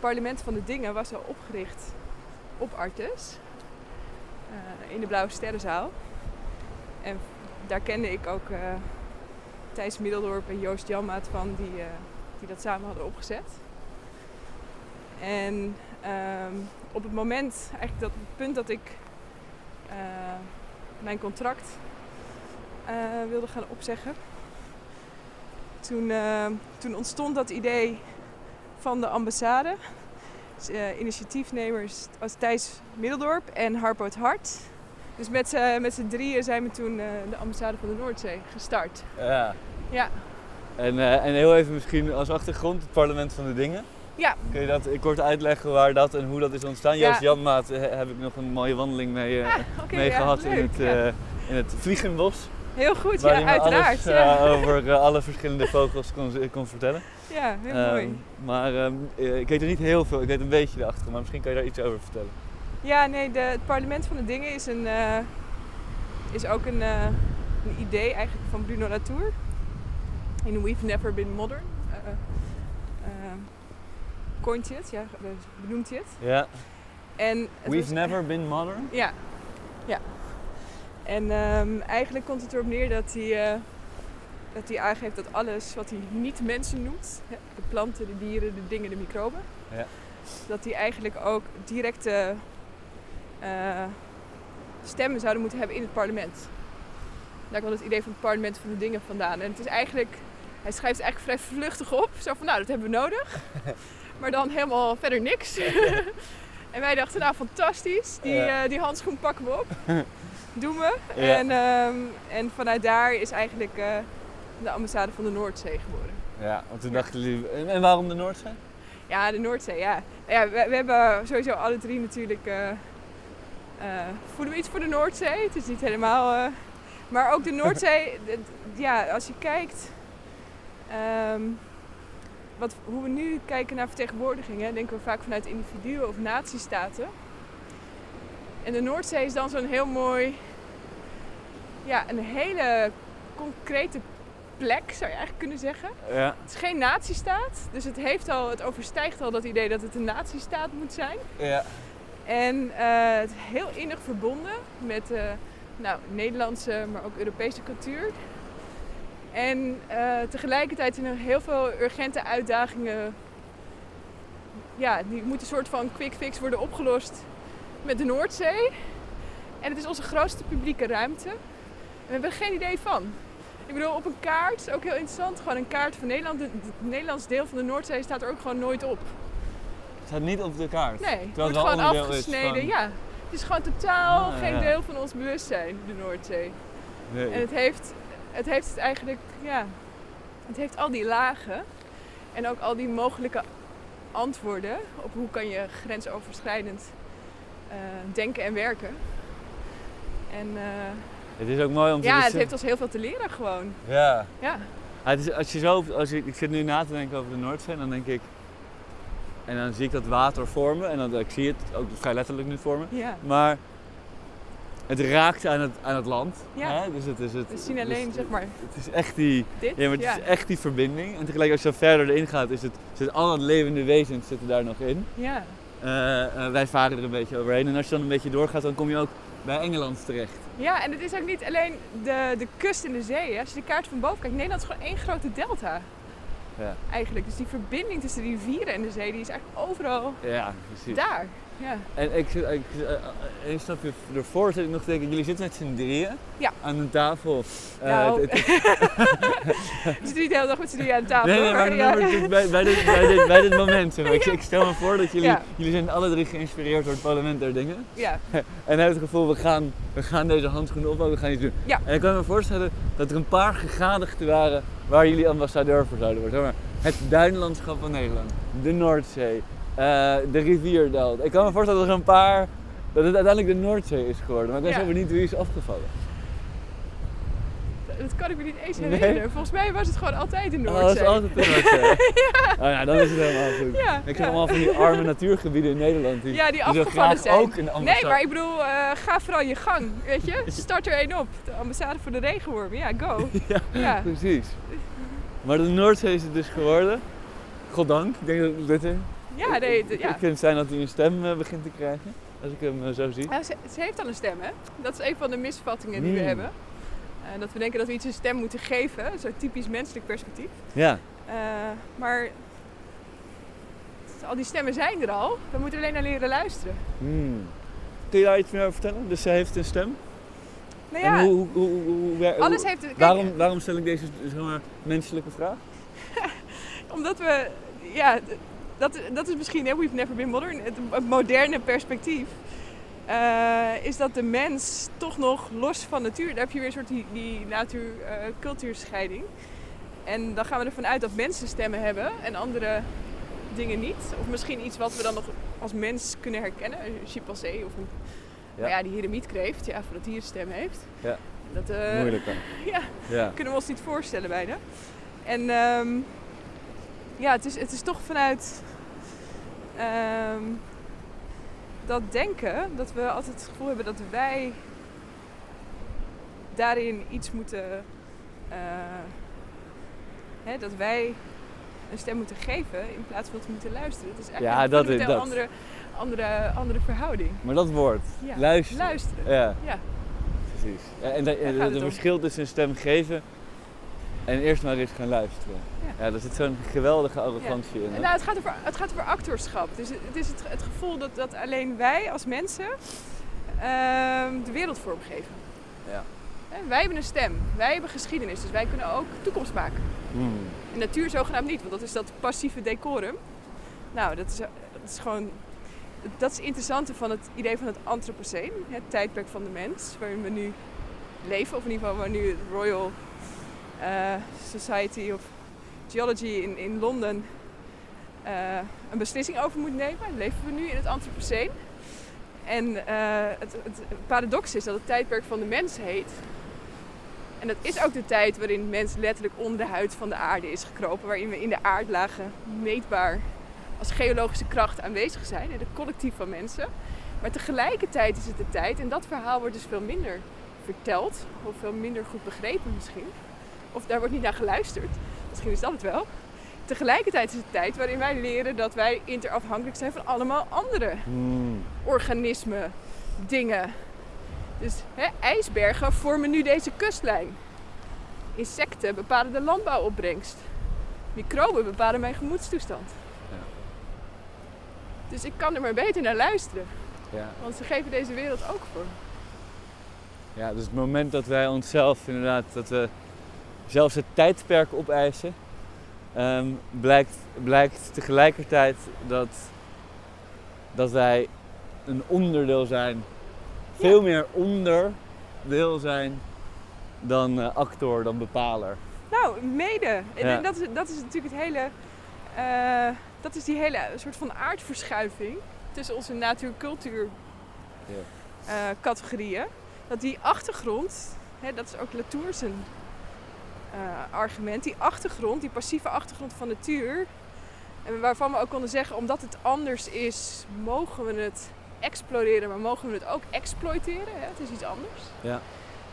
parlement van de dingen was al opgericht op Artes. eh, in de Blauwe Sterrenzaal. En daar kende ik ook eh Thijs Middeldorp en Joost Janmaat van, die, eh, die dat samen hadden opgezet. En ehm, op het moment, eigenlijk dat het punt dat ik eh, mijn contract wilde gaan opzeggen, toen, eh, toen ontstond dat idee van de ambassade. Dus, initiatiefnemers als Thijs Middeldorp en Harpo het Hart. Dus met z'n met z'n drieën zijn we toen eh, de ambassade van de Noordzee gestart. Ja. Ja. En, eh, en heel even misschien als achtergrond, het parlement van de dingen. Ja. Kun je dat kort uitleggen waar dat en hoe dat is ontstaan? Ja. Joost Janmaat eh, heb ik nog een mooie wandeling mee, eh, Oké, mee ja, gehad in het, eh, in het Vliegenbos. Heel goed, ja, uiteraard. alles ja. eh, over eh, alle verschillende vogels kon, kon vertellen. ja, heel Ehm, mooi. maar ehm, eh, ik weet er niet heel veel, ik weet een beetje erachter, maar misschien kan je daar iets over vertellen. Ja, nee, de, het parlement van de dingen is, een, eh, is ook een, eh, een idee eigenlijk van Bruno Latour. In We've Never Been Modern. eh coint hij het, ja, benoemt hij het. Ja. En het We've was- never been modern? Ja, ja. En ehm, eigenlijk komt het erop neer dat hij, dat hij aangeeft dat alles wat hij niet mensen noemt, hè, de planten, de dieren, de dingen, de microben, Ja. dat die eigenlijk ook directe stemmen zouden moeten hebben in het parlement. Daar kwam het idee van het parlement van de dingen vandaan. En het is eigenlijk, hij schrijft het eigenlijk vrij vluchtig op, zo van nou dat hebben we nodig, maar dan helemaal verder niks. En wij dachten, nou fantastisch, die, Ja. eh, die handschoen pakken we op. Doen we. Ja. En, ehm, en vanuit daar is eigenlijk eh, de ambassade van de Noordzee geboren. Ja, want toen dachten jullie, en waarom de Noordzee? Ja, de Noordzee, ja. Ja we, we hebben sowieso alle drie natuurlijk... eh, eh, voelen we iets voor de Noordzee? Het is niet helemaal... eh, maar ook de Noordzee, ja, als je kijkt... ehm, wat, hoe we nu kijken naar vertegenwoordigingen, denken we vaak vanuit individuen of natiestaten. En de Noordzee is dan zo'n heel mooi, ja, een hele concrete plek, zou je eigenlijk kunnen zeggen. Ja. Het is geen natiestaat, dus het, heeft al, het overstijgt al dat idee dat het een natiestaat moet zijn. Ja. En eh, het is heel innig verbonden met eh, nou, Nederlandse, maar ook Europese cultuur. En eh, tegelijkertijd zijn er heel veel urgente uitdagingen. Ja, die moeten een soort van quick fix worden opgelost met de Noordzee. En het is onze grootste publieke ruimte. We hebben er geen idee van. Ik bedoel, op een kaart, ook heel interessant, gewoon een kaart van Nederland. Het Nederlands deel van de Noordzee staat er ook gewoon nooit op. Het staat niet op de kaart. Nee, het wordt het gewoon afgesneden. van- Ja, het is gewoon totaal Ah, geen ja. deel van ons bewustzijn, de Noordzee. Nee. En het heeft, het heeft het eigenlijk, ja, het heeft al die lagen en ook al die mogelijke antwoorden op hoe kan je grensoverschrijdend eh, denken en werken. En eh, Het is ook mooi om te ja, het beseffen- heeft ons heel veel te leren gewoon. Ja. Ja, het is, als je zo, als ik, ik zit nu na te denken over de Noordzee dan denk ik... En dan zie ik dat water vormen en dan, ik zie het ook vrij letterlijk nu vormen. ja. Maar het raakt aan het, aan het land. Ja. Hè? Dus het is het, We zien alleen, dus zeg maar, Het is echt die, dit. ja, maar het is echt die verbinding. En tegelijk als je dan verder erin gaat, is het, zit al het levende wezens zitten daar nog in. ja. Eh, eh, wij varen er een beetje overheen. En als je dan een beetje doorgaat, dan kom je ook bij Engeland terecht. Ja, en het is ook niet alleen de, de kust en de zee. Hè. Als je de kaart van boven kijkt, Nederland is gewoon één grote delta. Ja. Eigenlijk. Dus die verbinding tussen de rivieren en de zee, die is eigenlijk overal Ja, precies. daar. Ja. En ik, ik, uh, een stapje ervoor zit ik nog te denken, jullie zitten met z'n drieën Ja. aan een tafel. Eh, Nou, We zitten niet de hele dag met z'n drieën aan tafel. nee, nee, maar, Ja. maar bij, bij, dit, bij, dit, bij dit moment. Ik, ik stel me voor dat jullie, jullie zijn alle drie geïnspireerd door het parlement der dingen. Ja. En hebben het gevoel, we gaan, we gaan deze handschoenen ophouden, we gaan iets doen. Ja. En ik kan me voorstellen dat er een paar gegadigden waren waar jullie ambassadeur voor zouden worden. Zeg maar, het duinlandschap van Nederland, de Noordzee, eh, de rivierdelta. Ik kan me voorstellen dat er een paar, dat het uiteindelijk de Noordzee is geworden. Maar ik ben Ja. zo benieuwd wie is afgevallen. Dat kan ik me niet eens Nee? herinneren. Volgens mij was het gewoon altijd de Oh, dat Noordzee. is altijd de Noordzee. Oh ja, dan is het helemaal goed. Ja, Ik ja. heb allemaal van die arme natuurgebieden in Nederland die, Ja, die afgevallen graag zijn. ook een ambassade... Nee, maar ik bedoel, eh, ga vooral je gang, weet je? Start er één op. De ambassade voor de regenworm. Ja, go. Ja, Ja. precies. Maar de Noordzee is het dus geworden. Goddank. Ik denk dat dit er... Ja, nee, ja. vind het fijn dat hij een stem eh, begint te krijgen. Als ik hem eh, zo zie. Ja, ze, ze heeft al een stem, hè? Dat is een van de misvattingen die we Hmm. hebben. Eh, dat we denken dat we iets een stem moeten geven. Zo'n typisch menselijk perspectief. Ja. Maar al die stemmen zijn er al. We moeten alleen naar leren luisteren. Hmm. Kun je daar iets meer over vertellen? Dus ze heeft een stem. Nou En ja, hoe, hoe, hoe, hoe, alles heeft... Kijk, waarom, waarom stel ik deze zeg maar, menselijke vraag? Omdat we, ja, dat, dat is misschien, hè, we've never been modern, het, het moderne perspectief. eh, is dat de mens toch nog los van natuur, daar heb je weer een soort die, die natuur-cultuurscheiding. en dan gaan we ervan uit dat mensen stemmen hebben en andere dingen niet. Of misschien iets wat we dan nog als mens kunnen herkennen, een chimpansee of een, Ja. nou ja, die heremietkreeft, ja, voordat die een stem heeft. Ja. Dat, eh, Moeilijker. ja. Ja. kunnen we ons niet voorstellen bijna. En ehm, ja, het is, het is toch vanuit ehm, dat denken dat we altijd het gevoel hebben dat wij daarin iets moeten. eh, hè, dat wij een stem moeten geven in plaats van we moeten luisteren. Het is eigenlijk Ja, een dat is- fundamenteel dat. andere, andere, andere verhouding. Maar dat woord. Ja. Luisteren. Luisteren. Ja, Ja. precies. Ja, en het verschil tussen een stem geven en eerst maar eens gaan luisteren. Ja. Ja, daar zit zo'n geweldige arrogantie in. hè? Nou, het gaat over, het gaat over actorschap. Dus het, het is het, het gevoel dat, dat alleen wij als mensen ehm, de wereld vormgeven. Ja. Hè, Wij hebben een stem, wij hebben geschiedenis, dus wij kunnen ook toekomst maken. Hmm. En natuur zogenaamd niet, want dat is dat passieve decorum. Nou, dat is, dat is gewoon... Dat is het interessante van het idee van het Anthropoceen, het tijdperk van de mens, waarin we nu leven. Of in ieder geval waar nu het Royal Society of Geology in, in Londen eh, een beslissing over moet nemen. Leven we nu in het Anthropoceen. En eh, het, het paradox is dat het tijdperk van de mens heet. En dat is ook de tijd waarin de mens letterlijk onder de huid van de aarde is gekropen. Waarin we in de aardlagen meetbaar als geologische kracht aanwezig zijn. Het collectief van mensen. Maar tegelijkertijd is het de tijd, en dat verhaal wordt dus veel minder verteld. Of veel minder goed begrepen misschien. Of daar wordt niet naar geluisterd. Misschien is dat het wel. Tegelijkertijd is het tijd waarin wij leren dat wij interafhankelijk zijn van allemaal andere Hmm. organismen, dingen. Dus hè, ijsbergen vormen nu deze kustlijn. Insecten bepalen de landbouwopbrengst. Microben bepalen mijn gemoedstoestand. Ja. Dus ik kan er maar beter naar luisteren, Ja. want ze geven deze wereld ook vorm. ja, dus het moment dat wij onszelf inderdaad, dat we zelfs het tijdperk opeisen, ehm, blijkt, blijkt tegelijkertijd dat, dat wij een onderdeel zijn, veel meer onderdeel zijn dan eh, actor, dan bepaler. Nou, mede. En dat, is, dat is natuurlijk het hele. eh, dat is die hele soort van aardverschuiving tussen onze natuur-cultuur Ja. eh, categorieën. Dat die achtergrond, hè, dat is ook Latour zijn argument, die achtergrond, die passieve achtergrond van natuur, en waarvan we ook konden zeggen, omdat het anders is, mogen we het exploreren, maar mogen we het ook exploiteren. Hè? Het is iets anders. Ja.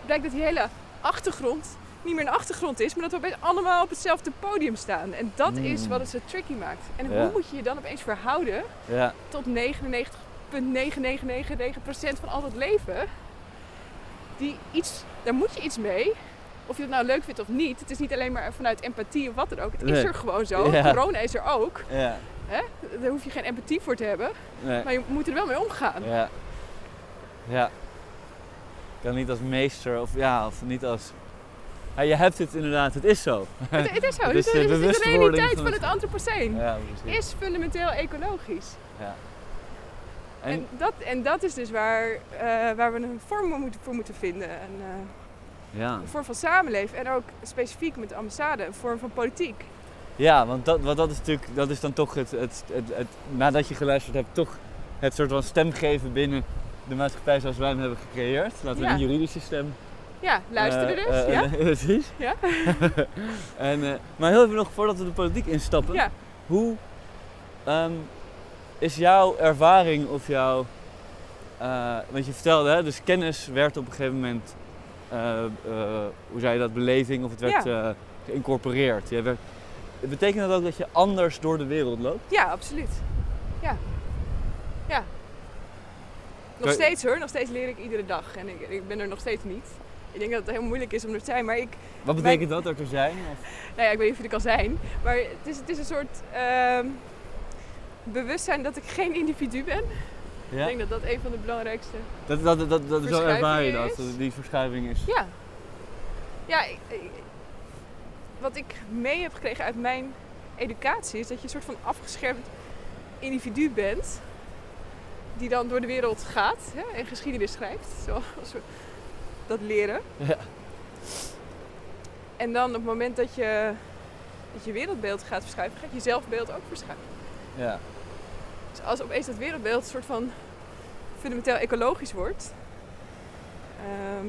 Blijkt dat die hele achtergrond niet meer een achtergrond is, maar dat we opeens allemaal op hetzelfde podium staan. En dat is Mm. wat het zo tricky maakt. En Ja. hoe moet je je dan opeens verhouden Ja, tot 99,9999% van al het leven? Die iets, daar moet je iets mee. Of je het nou leuk vindt of niet. Het is niet alleen maar vanuit empathie of wat dan ook. Het is er gewoon zo. Ja. Corona is er ook. ja. Hè? Daar hoef je geen empathie voor te hebben. Nee. Maar je moet er wel mee omgaan. Ja. Ja. Ik kan niet als meester of ja, of niet als. Ja, je hebt het inderdaad, het is zo. Het, het is zo. Het is de realiteit van het- antropoceen. Ja. Is fundamenteel ecologisch. Ja. En, En, dat, en dat is dus waar, eh, waar we een vorm voor moeten, vinden. Een, eh, ja. een vorm van samenleven. En ook specifiek met de ambassade, een vorm van politiek. ja, want dat, want dat is natuurlijk, dat is dan toch het, het, het, het, nadat je geluisterd hebt, toch het soort van stem geven binnen de maatschappij zoals wij hem hebben gecreëerd. Laten we Ja. een juridische stem. Ja, luisteren eh, dus. eh, ja? precies. Ja. en, eh, maar heel even nog voordat we de politiek instappen. ja. Hoe ehm, is jouw ervaring of jouw. want je vertelde, hè, dus kennis werd op een gegeven moment. Eh, eh, hoe zei je dat? Beleving of het werd eh, geïncorporeerd. Je werd, betekent dat ook dat je anders door de wereld loopt? Ja, absoluut. Ja. Ja. Nog steeds hoor, nog steeds leer ik iedere dag. En ik, ik ben er nog steeds niet. Ik denk dat het heel moeilijk is om er te zijn, maar ik, Wat betekent dat er te zijn? Of? nou ja, ik weet niet of je er kan zijn, maar het is, het is een soort ehm, bewustzijn dat ik geen individu ben. Ja? Ik denk dat dat een van de belangrijkste. Dat, dat, dat, dat, zo ervaar je dat, die verschuiving is. Ja. Ja, ik, ik- wat ik mee heb gekregen uit mijn educatie is dat je een soort van afgeschermd individu bent. Die dan door de wereld gaat hè, en geschiedenis schrijft, zoals we dat leren. Ja. En dan op het moment dat je, dat je wereldbeeld gaat verschuiven, gaat je zelfbeeld ook verschuiven. Ja. Dus als opeens dat wereldbeeld een soort van fundamenteel ecologisch wordt, ehm,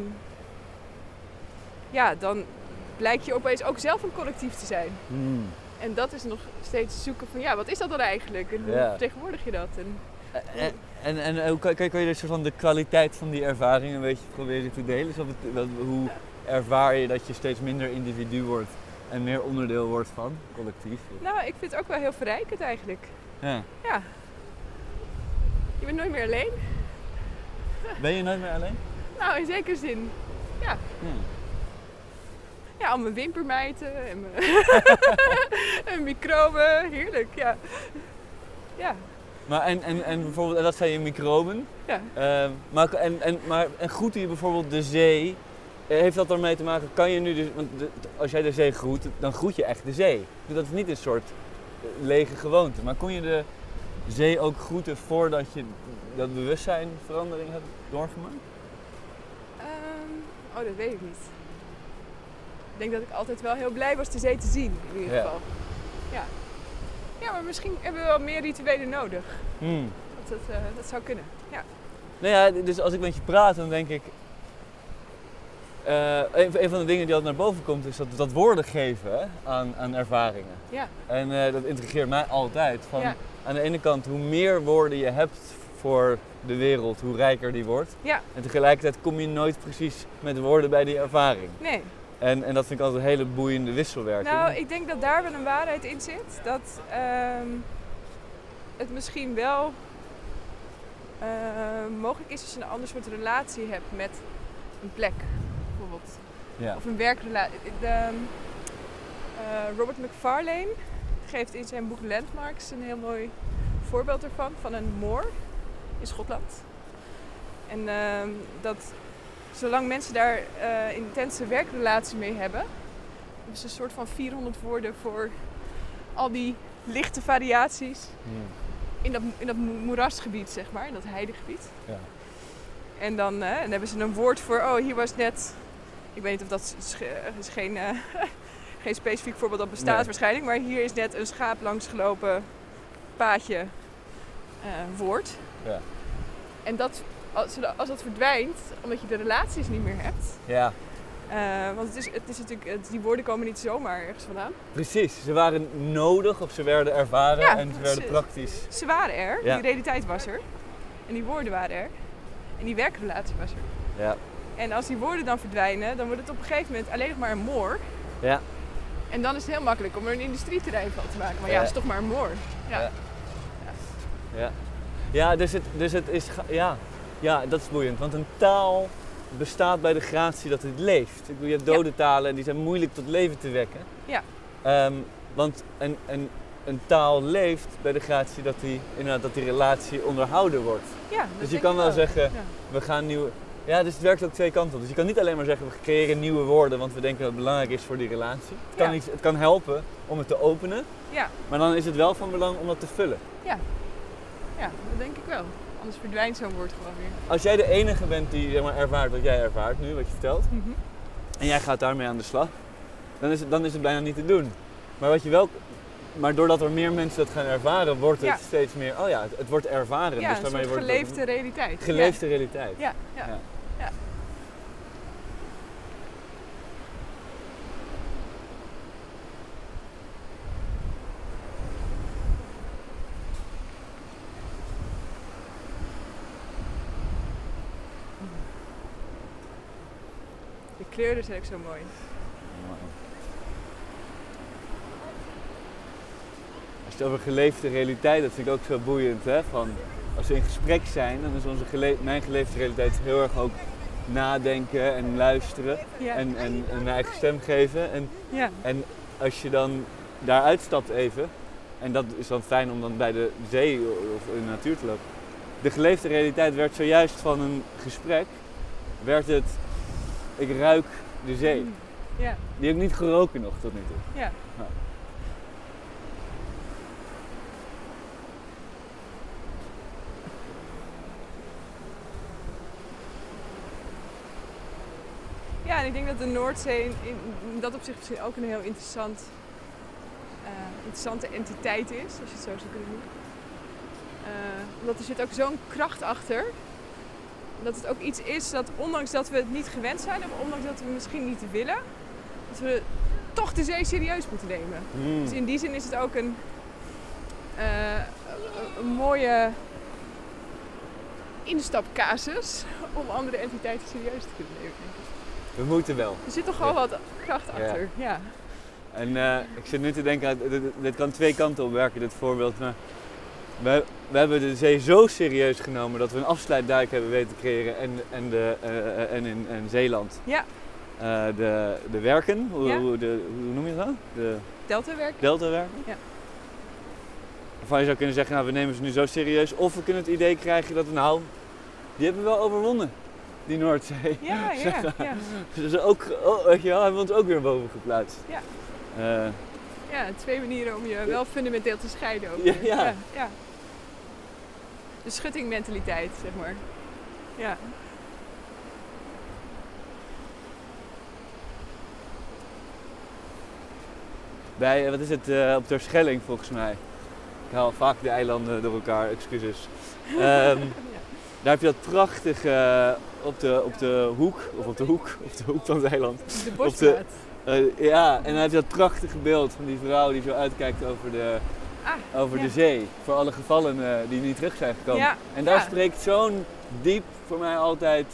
ja, dan blijkt je opeens ook zelf een collectief te zijn. Hmm. En dat is nog steeds zoeken van, ja, wat is dat dan eigenlijk? En hoe Ja. vertegenwoordig je dat? En, En, en, en hoe kan, kan je dus soort van de kwaliteit van die ervaring een beetje proberen te delen? Hoe ervaar je dat je steeds minder individu wordt en meer onderdeel wordt van collectief? nou, ik vind het ook wel heel verrijkend eigenlijk. Ja. Ja. Je bent nooit meer alleen. Ben je nooit meer alleen? Nou, in zekere zin. Ja. Ja, al mijn wimpermijten en mijn, en microben. Heerlijk, ja. Ja, Maar en, en, en bijvoorbeeld, en dat zijn je microben. ja. Ehm, maar, en, en, maar en groet je bijvoorbeeld de zee? Eh, Heeft dat ermee te maken? Kan je nu dus, want de- als jij de zee groet, dan groet je echt de zee. Dus dat is niet een soort eh, lege gewoonte. Maar kon je de zee ook groeten voordat je dat bewustzijnverandering hebt doorgemaakt? Ehm, oh, dat weet ik niet. Ik denk dat ik altijd wel heel blij was de zee te zien, in ieder geval. Ja. Ja, maar misschien hebben we wel meer rituelen nodig. Hmm. Dat, dat, eh, dat zou kunnen. Ja. Nou ja, dus als ik met je praat, dan denk ik. eh, een, een van de dingen die altijd naar boven komt, is dat, dat woorden geven aan, aan ervaringen. Ja. En eh, dat intrigeert mij altijd. Van, Ja. Aan de ene kant, hoe meer woorden je hebt voor de wereld, hoe rijker die wordt. Ja. En tegelijkertijd kom je nooit precies met woorden bij die ervaring. Nee. En, en dat vind ik altijd een hele boeiende wisselwerking. Nou, ik denk dat daar wel een waarheid in zit. Dat ehm, het misschien wel eh, mogelijk is als je een ander soort relatie hebt met een plek, bijvoorbeeld. ja. Of een werkrelatie. De, eh, Robert McFarlane geeft in zijn boek Landmarks een heel mooi voorbeeld ervan. Van een moor in Schotland. En ehm, dat zolang mensen daar eh intense werkrelatie mee hebben, hebben ze een soort van 400 woorden voor al die lichte variaties Hmm. in dat, in dat mo- moerasgebied, zeg maar, in dat heidegebied. Ja. En dan, eh, dan hebben ze een woord voor, oh, hier was net, ik weet niet of dat is, is geen, eh, geen specifiek voorbeeld dat bestaat Nee. waarschijnlijk, maar hier is net een schaap langsgelopen paadje eh, woord. Ja. En dat, als, als dat verdwijnt, omdat je de relaties niet meer hebt, ja, eh, want het is, het is natuurlijk, het- die woorden komen niet zomaar ergens vandaan. precies. Ze waren nodig of ze werden ervaren Ja, en ze werden ze- praktisch. Ze waren er, Ja. die realiteit was er. En die woorden waren er. En die werkrelatie was er. Ja. En als die woorden dan verdwijnen, dan wordt het op een gegeven moment alleen nog maar een moor. Ja. En dan is het heel makkelijk om er een industrieterrein van te maken. Maar ja, het is toch maar een moor. Ja. Ja. Ja, ja dus, het, dus het is. Ja. ja, dat is boeiend. Want een taal bestaat bij de gratie dat het leeft. Ik bedoel, je hebt dode talen en die zijn moeilijk tot leven te wekken. Ja. Ehm, want en, en een taal leeft bij de gratie dat die, inderdaad, dat die relatie onderhouden wordt. Ja, Dus je kan wel zeggen, Ja. we gaan nieuwe... Ja, dus het werkt ook twee kanten op. Dus je kan niet alleen maar zeggen, we creëren nieuwe woorden, want we denken dat het belangrijk is voor die relatie. Het kan, Ja. iets, het kan helpen om het te openen, Ja, maar dan is het wel van belang om dat te vullen. ja, dat denk ik wel. Anders verdwijnt zo'n woord gewoon weer. Als jij de enige bent die zeg maar, ervaart wat jij ervaart nu, wat je vertelt, Mhm. en jij gaat daarmee aan de slag, dan is het, dan is het bijna niet te doen. Maar, wat je wel, maar doordat er meer mensen dat gaan ervaren, wordt het Ja. steeds meer, oh ja, het, het wordt ervaren. Ja, dus daarmee wordt het geleefde realiteit. geleefde realiteit. Ja, ja, Ja. ja. De kleuren zijn ook zo mooi. Als je het over geleefde realiteit, dat vind ik ook zo boeiend. Hè? Van, als we in gesprek zijn, dan is onze gele- mijn geleefde realiteit heel erg ook nadenken en luisteren Ja. en, en een eigen stem geven. En, ja. en als je dan daar uitstapt even, en dat is dan fijn om dan bij de zee of in de natuur te lopen. De geleefde realiteit werd zojuist van een gesprek, werd het, ik ruik de zee. Ja, Die heb ik niet geroken nog tot nu toe. ja. Ja. Ja, en ik denk dat de Noordzee in, dat opzicht misschien ook een heel interessant, eh, interessante entiteit is, als je het zo zou kunnen noemen. Eh, omdat er zit ook zo'n kracht achter. Dat het ook iets is dat, ondanks dat we het niet gewend zijn, of ondanks dat we misschien niet willen, dat we toch de zee serieus moeten nemen. Hmm. Dus in die zin is het ook een, eh, een- een mooie instapcasus om andere entiteiten serieus te kunnen nemen. We moeten wel. Er zit toch gewoon wat kracht achter. Ja. En eh, ik zit nu te denken, dit, dit kan twee kanten op werken, dit voorbeeld. Maar we, we hebben de zee zo serieus genomen dat we een afsluitdijk hebben weten te creëren en, en, de, eh, en in en Zeeland. Ja. Eh, de, de werken, hoe, Ja. hoe, de, hoe noem je dat? De Deltawerk. deltawerken. Ja. Waarvan je zou kunnen zeggen, nou we nemen ze nu zo serieus. Of we kunnen het idee krijgen dat, nou, die hebben we wel overwonnen, die Noordzee. Ja, ja, ja. Dus ook, oh, weet je wel, hebben we ons ook weer boven geplaatst. Ja. Eh, Ja, twee manieren om je wel fundamenteel te scheiden. Ook. Ja, weer. ja. ja, ja. De schuttingmentaliteit, zeg maar. Ja. Bij, eh, wat is het, eh, op Terschelling volgens mij. Ik haal vaak de eilanden door elkaar, excuses. Ehm, daar heb je dat prachtige, eh, op, de, op de hoek, of op de hoek, op de hoek van het eiland. De bosstraat. Eh, ja, en dan heb je dat prachtige beeld van die vrouw die zo uitkijkt over de, Ah, over ja. de zee. Voor alle gevallenen die niet terug zijn gekomen. Ja, En daar ja. spreekt zo'n diep, voor mij altijd,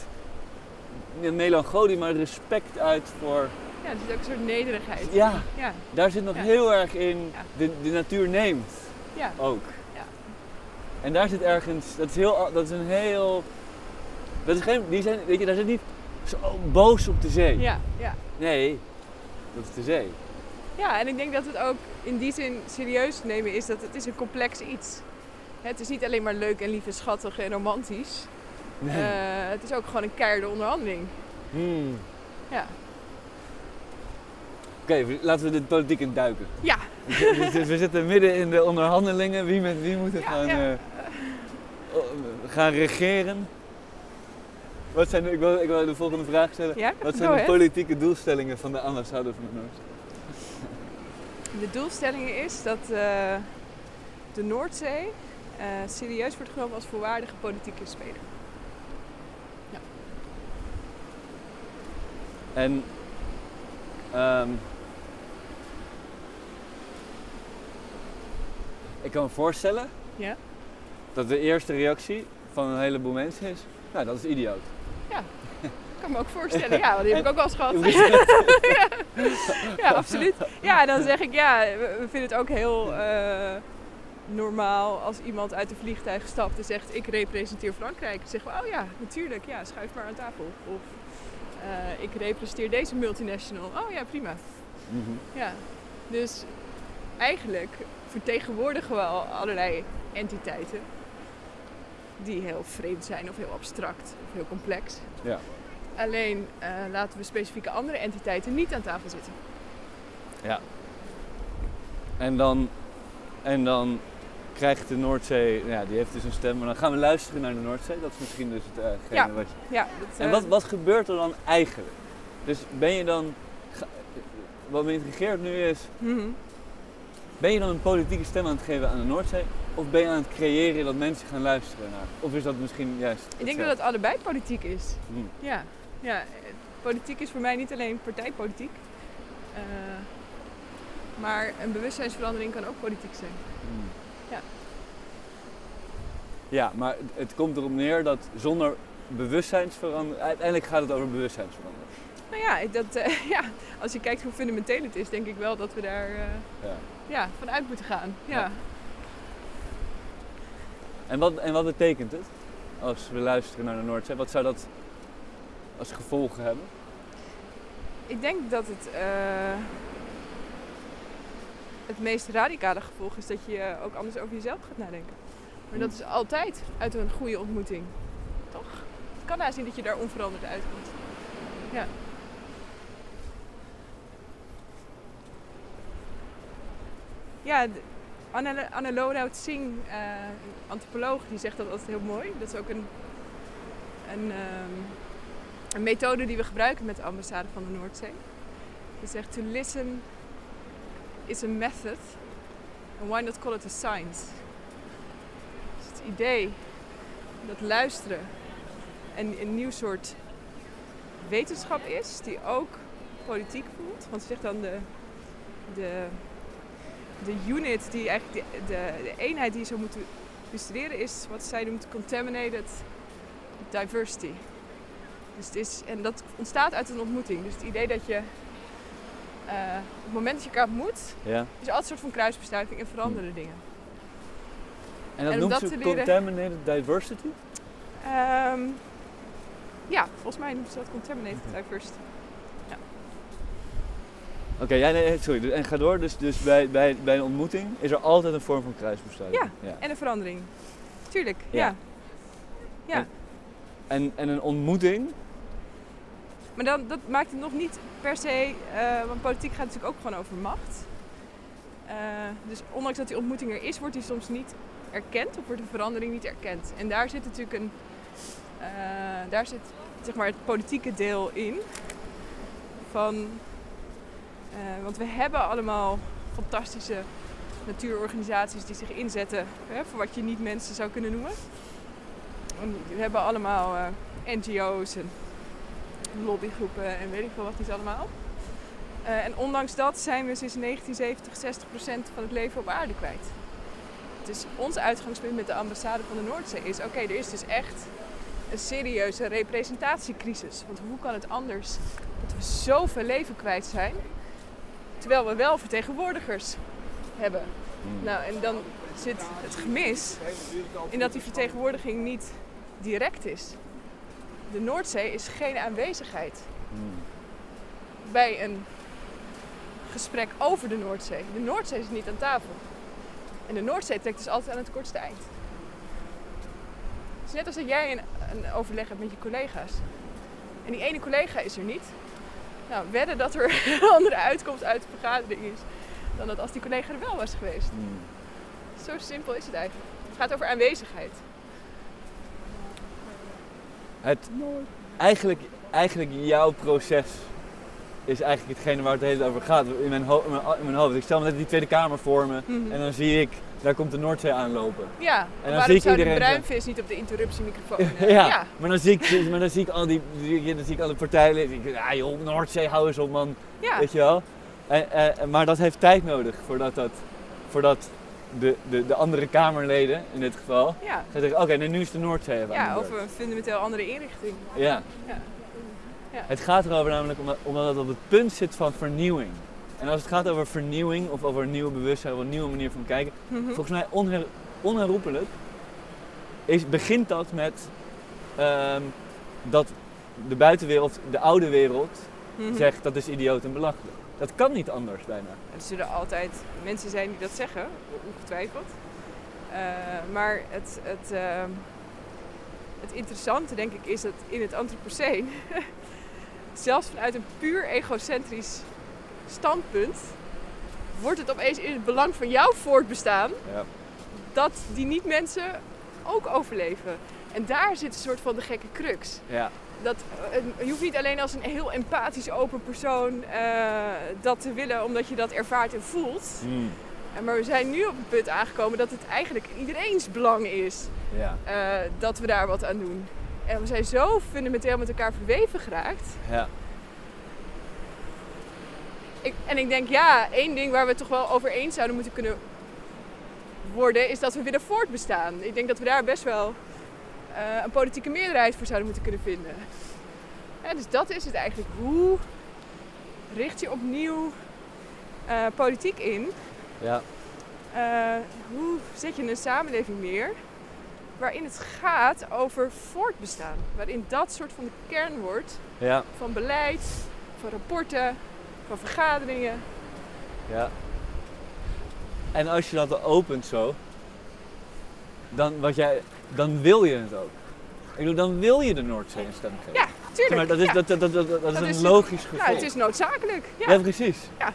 melancholie, maar respect uit voor... Ja, er zit ook een soort nederigheid. Ja, Ja, daar zit nog heel erg in, de, de natuur neemt ja. ook. Ja. En daar zit ergens, dat is, heel, dat is een heel, dat is geen, die zijn, weet je, daar zit niet zo boos op de zee. ja, ja. Nee, dat is de zee. Ja, en ik denk dat het ook in die zin serieus nemen is dat het is een complex iets. Het is niet alleen maar leuk en lief en schattig en romantisch. Nee. Eh, het is ook gewoon een keiharde onderhandeling. Hmm. Ja. Oké, laten we de politiek in duiken. Ja, we, zitten- we zitten midden in de onderhandelingen. Wie met wie moet er Ja, gaan, ja. eh, oh, gaan regeren? Wat zijn ik, wil, ik wil de volgende vraag stellen. ja? Wat zijn de politieke doelstellingen van de ambassadeur van de Noord? De doelstelling is dat eh, de Noordzee eh, serieus wordt genomen als volwaardige politieke speler. En ehm, ik kan me voorstellen Ja? dat de eerste reactie van een heleboel mensen is, nou dat is idioot. Ik kan me ook voorstellen, ja, want die heb ik ook wel eens gehad. Ja. ja, absoluut. Ja, dan zeg ik ja, we vinden het ook heel eh, normaal als iemand uit een vliegtuig stapt en zegt ik representeer Frankrijk. Dan zeggen we, oh ja, natuurlijk, ja, schuif maar aan tafel. Of eh, ik representeer deze multinational. Oh ja, prima. Mhm. Ja, dus eigenlijk vertegenwoordigen we al allerlei entiteiten die heel vreemd zijn of heel abstract of heel complex. Ja. Alleen eh, laten we specifieke andere entiteiten niet aan tafel zitten. En dan, en dan krijgt de Noordzee, ja, die heeft dus een stem, maar dan gaan we luisteren naar de Noordzee. Dat is misschien dus het, hetgene Ja. wat je... Ja, dat, En eh, wat, wat gebeurt er dan eigenlijk? Dus ben je dan, wat me intrigeert nu is, mhm. ben je dan een politieke stem aan het geven aan de Noordzee? Of ben je aan het creëren dat mensen gaan luisteren naar? Of is dat misschien juist Ik denk dat het allebei politiek is. Hmm. Ja, ja. politiek is voor mij niet alleen partijpolitiek. eh, maar een bewustzijnsverandering kan ook politiek zijn. Hmm. Ja. Ja, maar het- komt erop neer dat zonder bewustzijnsverandering, uiteindelijk gaat het over bewustzijnsverandering. Nou ja, dat, eh, ja, als je kijkt hoe fundamenteel het is, denk ik wel dat we daar eh, Ja. ja, vanuit moeten gaan. Ja. Ja. En wat, en wat betekent het als we luisteren naar de Noordzee? Wat zou dat als gevolgen hebben? Ik denk dat het, eh, het meest radicale gevolg is dat je ook anders over jezelf gaat nadenken. Maar dat is altijd uit een goede ontmoeting. Toch? Het kan niet dat je daar onveranderd uitkomt. Ja. Ja, Anne, Lodehout Singh, eh, een antropoloog, die zegt dat altijd heel mooi. Dat is ook een, een, ehm, een methode die we gebruiken met de ambassade van de Noordzee. Die zegt, to listen is a method and why not call it a science? Dus het idee dat luisteren een, nieuw soort wetenschap is, die ook politiek voelt. Want ze zegt dan de, de, de unit, die eigenlijk de, de, de eenheid die je zou moeten bestuderen is wat zij noemt contaminated diversity. Dus het is, en dat ontstaat uit een ontmoeting. Dus het idee dat je eh, op het moment dat je elkaar ontmoet, Ja. is altijd een soort van kruisbestuiving en veranderen dingen. En dat En noemt dat ze te leren- contaminated diversity? Ehm, ja, volgens mij noemt ze dat contaminated diversity. Oké, ja, nee, sorry. Dus- En ga door. Dus, dus bij, bij, bij een ontmoeting is er altijd een vorm van kruisbestuiving. Ja. En een verandering. Tuurlijk, Ja. ja. Ja, En, en een ontmoeting, maar dan, dat maakt het nog niet per se, eh, want politiek gaat natuurlijk ook gewoon over macht. Eh, dus ondanks dat die ontmoeting er is, wordt die soms niet erkend of wordt de verandering niet erkend. En daar zit natuurlijk een, eh, daar zit zeg maar het politieke deel in. Van, want we hebben allemaal fantastische natuurorganisaties die zich inzetten hè, voor wat je niet mensen zou kunnen noemen. En We hebben allemaal NGO's en lobbygroepen en weet ik veel wat niet allemaal. Eh, en ondanks dat zijn we sinds 1970 60% van het leven op aarde kwijt. Dus ons uitgangspunt met de ambassade van de Noordzee is: oké, er is dus echt een serieuze representatiecrisis. Want hoe kan het anders dat we zoveel leven kwijt zijn, terwijl we wel vertegenwoordigers hebben? Nou, en dan zit het gemis in dat die vertegenwoordiging niet direct is. De Noordzee is geen aanwezigheid bij een gesprek over de Noordzee. De Noordzee is niet aan tafel. En de Noordzee trekt dus altijd aan het kortste eind. Het is net als dat jij een, een overleg hebt met je collega's. En die ene collega is er niet. Nou, wedden dat er een andere uitkomst uit de vergadering is dan dat als die collega er wel was geweest. Hmm. Zo simpel is het eigenlijk. Het gaat over aanwezigheid. Het, eigenlijk, eigenlijk jouw proces is eigenlijk hetgene waar het hele over gaat. In mijn, ho- in mijn, in mijn hoofd. Ik stel me net die Tweede Kamer voor me Mhm. en dan zie ik, daar komt de Noordzee aanlopen. Ja, dan en waarom zie ik zou de iedereen bruinvis niet op de interruptiemicrofoon? eh, ja, ja. Maar, dan zie ik, maar dan zie ik al die, die- dan zie ik al de partijen. Ik denk, ja joh, Noordzee, hou eens op man. Ja. Weet je wel? En, eh, maar dat heeft tijd nodig voordat, dat, voordat de, de, de andere Kamerleden, in dit geval, Ja. gaan zeggen, oké, nee, nu is de Noordzee even ja, over een fundamenteel andere inrichting. Ja. Ja. Ja. Het gaat erover namelijk omdat, omdat het op het punt zit van vernieuwing. En als het gaat over vernieuwing of over een nieuwe bewustzijn of een nieuwe manier van kijken, Mhm. volgens mij onher, onherroepelijk is, begint dat met ehm, dat de buitenwereld, de oude wereld, Mhm. zegt dat is idioot en belachelijk. Dat kan niet anders bijna. Er zullen altijd mensen zijn die dat zeggen, ongetwijfeld. Eh, maar het, het, ehm, het interessante, denk ik, is dat in het Anthropoceen, zelfs vanuit een puur egocentrisch standpunt, wordt het opeens in het belang van jouw voortbestaan Ja. dat die niet-mensen ook overleven. En daar zit een soort van de gekke crux. Ja. Dat, eh, je hoeft niet alleen als een heel empathisch open persoon eh, dat te willen omdat je dat ervaart en voelt. Hmm. Maar we zijn nu op het punt aangekomen dat het eigenlijk iedereen's belang is Ja. eh, dat we daar wat aan doen. En we zijn zo fundamenteel met elkaar verweven geraakt. Ja. Ik, en ik denk, ja, één ding waar we het toch wel over eens zouden moeten kunnen worden, is dat we willen voortbestaan. Ik denk dat we daar best wel eh, een politieke meerderheid voor zouden moeten kunnen vinden. Ja, dus dat is het eigenlijk. Hoe richt je opnieuw eh, politiek in? Ja. Eh, hoe zet je een samenleving neer waarin het gaat over voortbestaan? Waarin dat soort van de kern wordt Ja. van beleid, van rapporten, van vergaderingen. Ja. En als je dat opent zo, dan, wat jij, dan wil je het ook. Ik bedoel, dan wil je de Noordzee een stem geven. Ja, tuurlijk. maar dat is, ja. dat, dat, dat, dat, dat is Dat een is- logisch gevolg. Ja, het is noodzakelijk. Ja, Ja, precies. het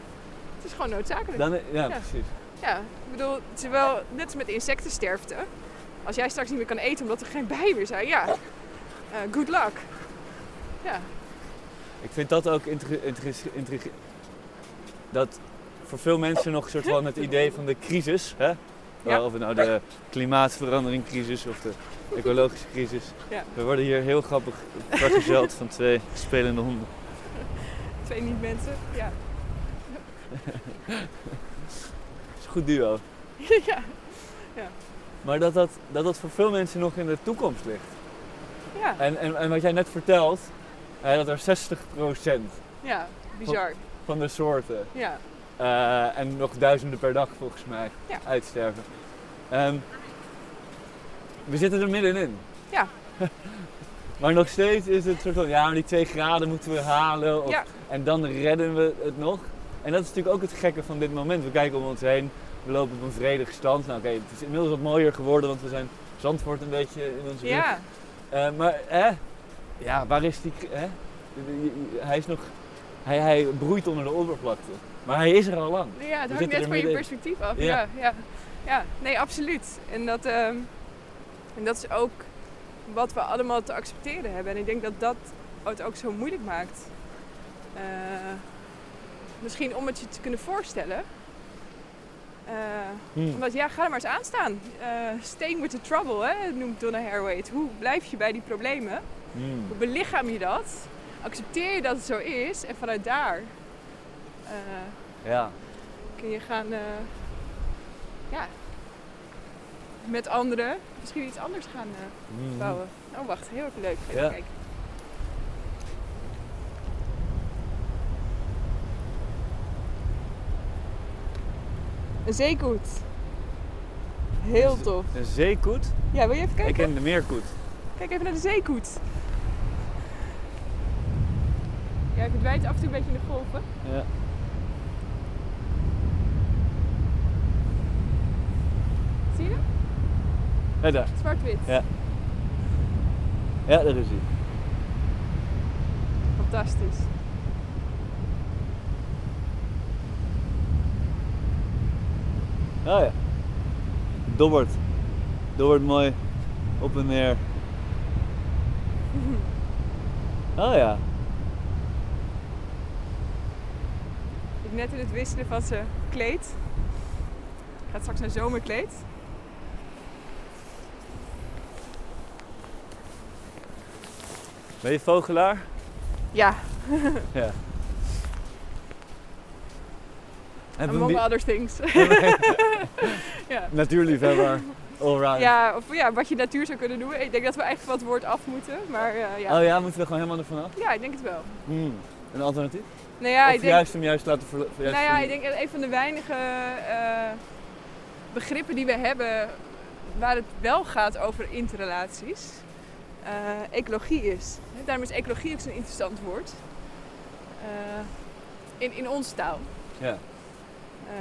is gewoon noodzakelijk. Dan, ja, Ja. precies. Ja, ik bedoel, het is wel net als met insectensterfte. Als jij straks niet meer kan eten omdat er geen bijen meer zijn, ja, eh, good luck. Ja, Ik vind dat ook interessant. Dat voor veel mensen nog een soort van het idee van de crisis, hè? Ja. Of nou de klimaatveranderingcrisis of de ecologische crisis. Ja. We worden hier heel grappig vergezeld van twee spelende honden. twee niet-mensen. Ja. Het is een goed duo. ja. Maar dat dat, dat dat voor veel mensen nog in de toekomst ligt. Ja. En, en, en wat jij net vertelt, hè, dat er 60% ja, bizar. van de soorten Ja, eh, en nog duizenden per dag volgens mij Ja. uitsterven. Ehm, we zitten er middenin. Ja. maar nog steeds is het soort van, ja, maar die twee graden moeten we halen. Of, Ja. En dan redden we het nog. En dat is natuurlijk ook het gekke van dit moment. We kijken om ons heen, we lopen op een vredige stand. Nou oké, het is inmiddels wat mooier geworden, want we zijn Zandvoort een beetje in onze ja. Eh, maar hè? Ja, waar is die... Hè? Hij is nog... Hij, hij broeit onder de oppervlakte. Maar hij is er al lang. ja het hangt net van je perspectief af. Ja. Ja, ja. ja. nee, absoluut. En dat, ehm, en dat is ook wat we allemaal te accepteren hebben. En ik denk dat dat het ook zo moeilijk maakt. Eh, misschien om het je te kunnen voorstellen. Eh, Hmm. omdat ja, ga er maar eens aan staan. Eh, staying with the trouble, hè, noemt Donna Haraway het. Hoe blijf je bij die problemen? Hmm. Hoe belichaam je dat? Accepteer je dat het zo is? En vanuit daar eh, Ja. kun je gaan eh, ja, met anderen misschien iets anders gaan eh, Hmm. bouwen. Oh, wacht, heel erg leuk. Even Ja. kijken. Een zeekoet. Heel tof. Een zeekoet? Ja, wil je even kijken? Ik ken de meerkoet. Kijk even naar de zeekoet. Ja, hij verdwijnt af en toe een beetje in de golven. Ja. Zie je hem? Ja, daar. Zwart-wit. Ja. Ja, daar is hij. Fantastisch. Oh ja. Dobbert. Dobbert mooi op en neer. Oh ja. Ik net in het wisselen van zijn kleed. Gaat straks naar zomerkleed. Ben je vogelaar? Ja, Ja. En among die other things. ja. natuurliefhebber. Allround. Ja, of ja, wat je natuur zou kunnen doen. Ik denk dat we eigenlijk het woord af moeten. Maar eh, ja. Oh ja, moeten we er gewoon helemaal ervan af? ja, ik denk het wel. Hmm. Een alternatief? Nou ja, of ik denk, juist hem juist laten juist nou ja, ik denk dat een van de weinige eh, begrippen die we hebben waar het wel gaat over interrelaties, eh, ecologie is. Daarom is ecologie ook zo'n interessant woord. In, in onze taal. Ja. Eh,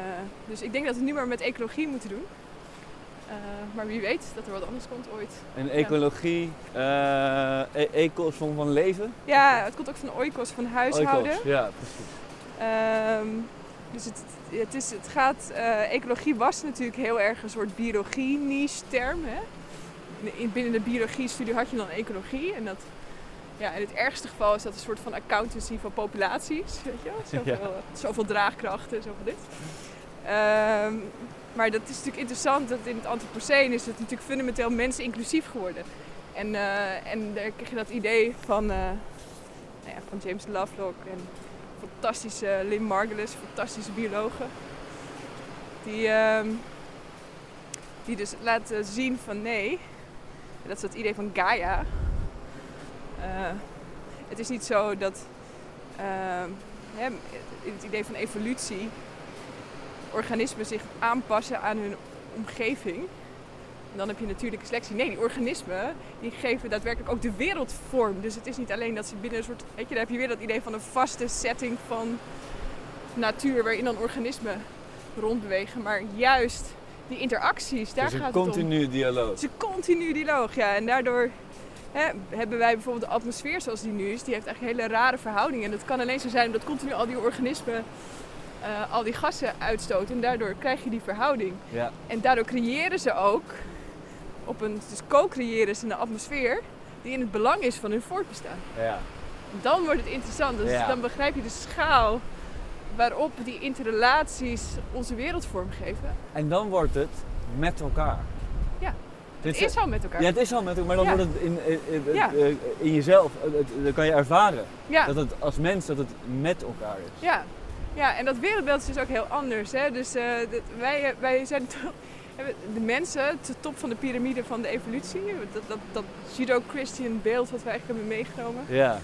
dus ik denk dat we het nu maar met ecologie moeten doen. Eh, maar wie weet dat er wat anders komt ooit. En ecologie, eh e- ecos vorm van leven? Ja, het komt ook van oikos, van huishouden. Oikos, Ja, precies. Ehm, dus het, het, is, het gaat, ecologie was natuurlijk heel erg een soort biologie-niche term. Hè? In- Binnen de biologie-studie had je dan ecologie. En dat, ja, in het ergste geval is dat een soort van accountancy van populaties. Weet je? Zoveel, zoveel draagkrachten, zoveel dit. Ehm, maar dat is natuurlijk interessant dat in het Anthropoceen is het natuurlijk fundamenteel mensen inclusief geworden. En, eh, en daar krijg je dat idee van, eh, nou ja, van James Lovelock en fantastische Lynn Margulis, fantastische biologen. Die, ehm, die dus laten zien van nee, dat is het idee van Gaia. Eh, het is niet zo dat ehm, hè, in het idee van evolutie organismen zich aanpassen aan hun omgeving. En dan heb je natuurlijke selectie. Nee, die organismen die geven daadwerkelijk ook de wereld vorm. Dus het is niet alleen dat ze binnen een soort. Weet je, dan heb je weer dat idee van een vaste setting van natuur waarin dan organismen rondbewegen. Maar juist die interacties, daar een gaat het om. continu dialoog. Het is een continu dialoog, ja. En daardoor hè, hebben wij bijvoorbeeld de atmosfeer zoals die nu is. Die heeft eigenlijk hele rare verhoudingen. En dat kan alleen zo zijn omdat continu al die organismen eh, al die gassen uitstoten. En daardoor krijg je die verhouding. Ja. En daardoor creëren ze ook, op een, dus co-creëren ze een atmosfeer die in het belang is van hun voortbestaan. ja. Dan wordt het interessant. Dus Ja. dan begrijp je de schaal waarop die interrelaties onze wereld vormgeven. En dan wordt het met elkaar. Dit Het is al met elkaar. Ja, het is al met elkaar, maar dan Ja. wordt het in, in, in- Ja. eh, in jezelf. Dan kan je ervaren ja. dat het als mens dat het met elkaar is. Ja. ja, en dat wereldbeeld is dus ook heel anders. Hè? Dus eh, wij, wij zijn de mensen, de top van de piramide van de evolutie. Dat, dat, dat Judo-Christian beeld wat wij eigenlijk hebben meegenomen. Ja.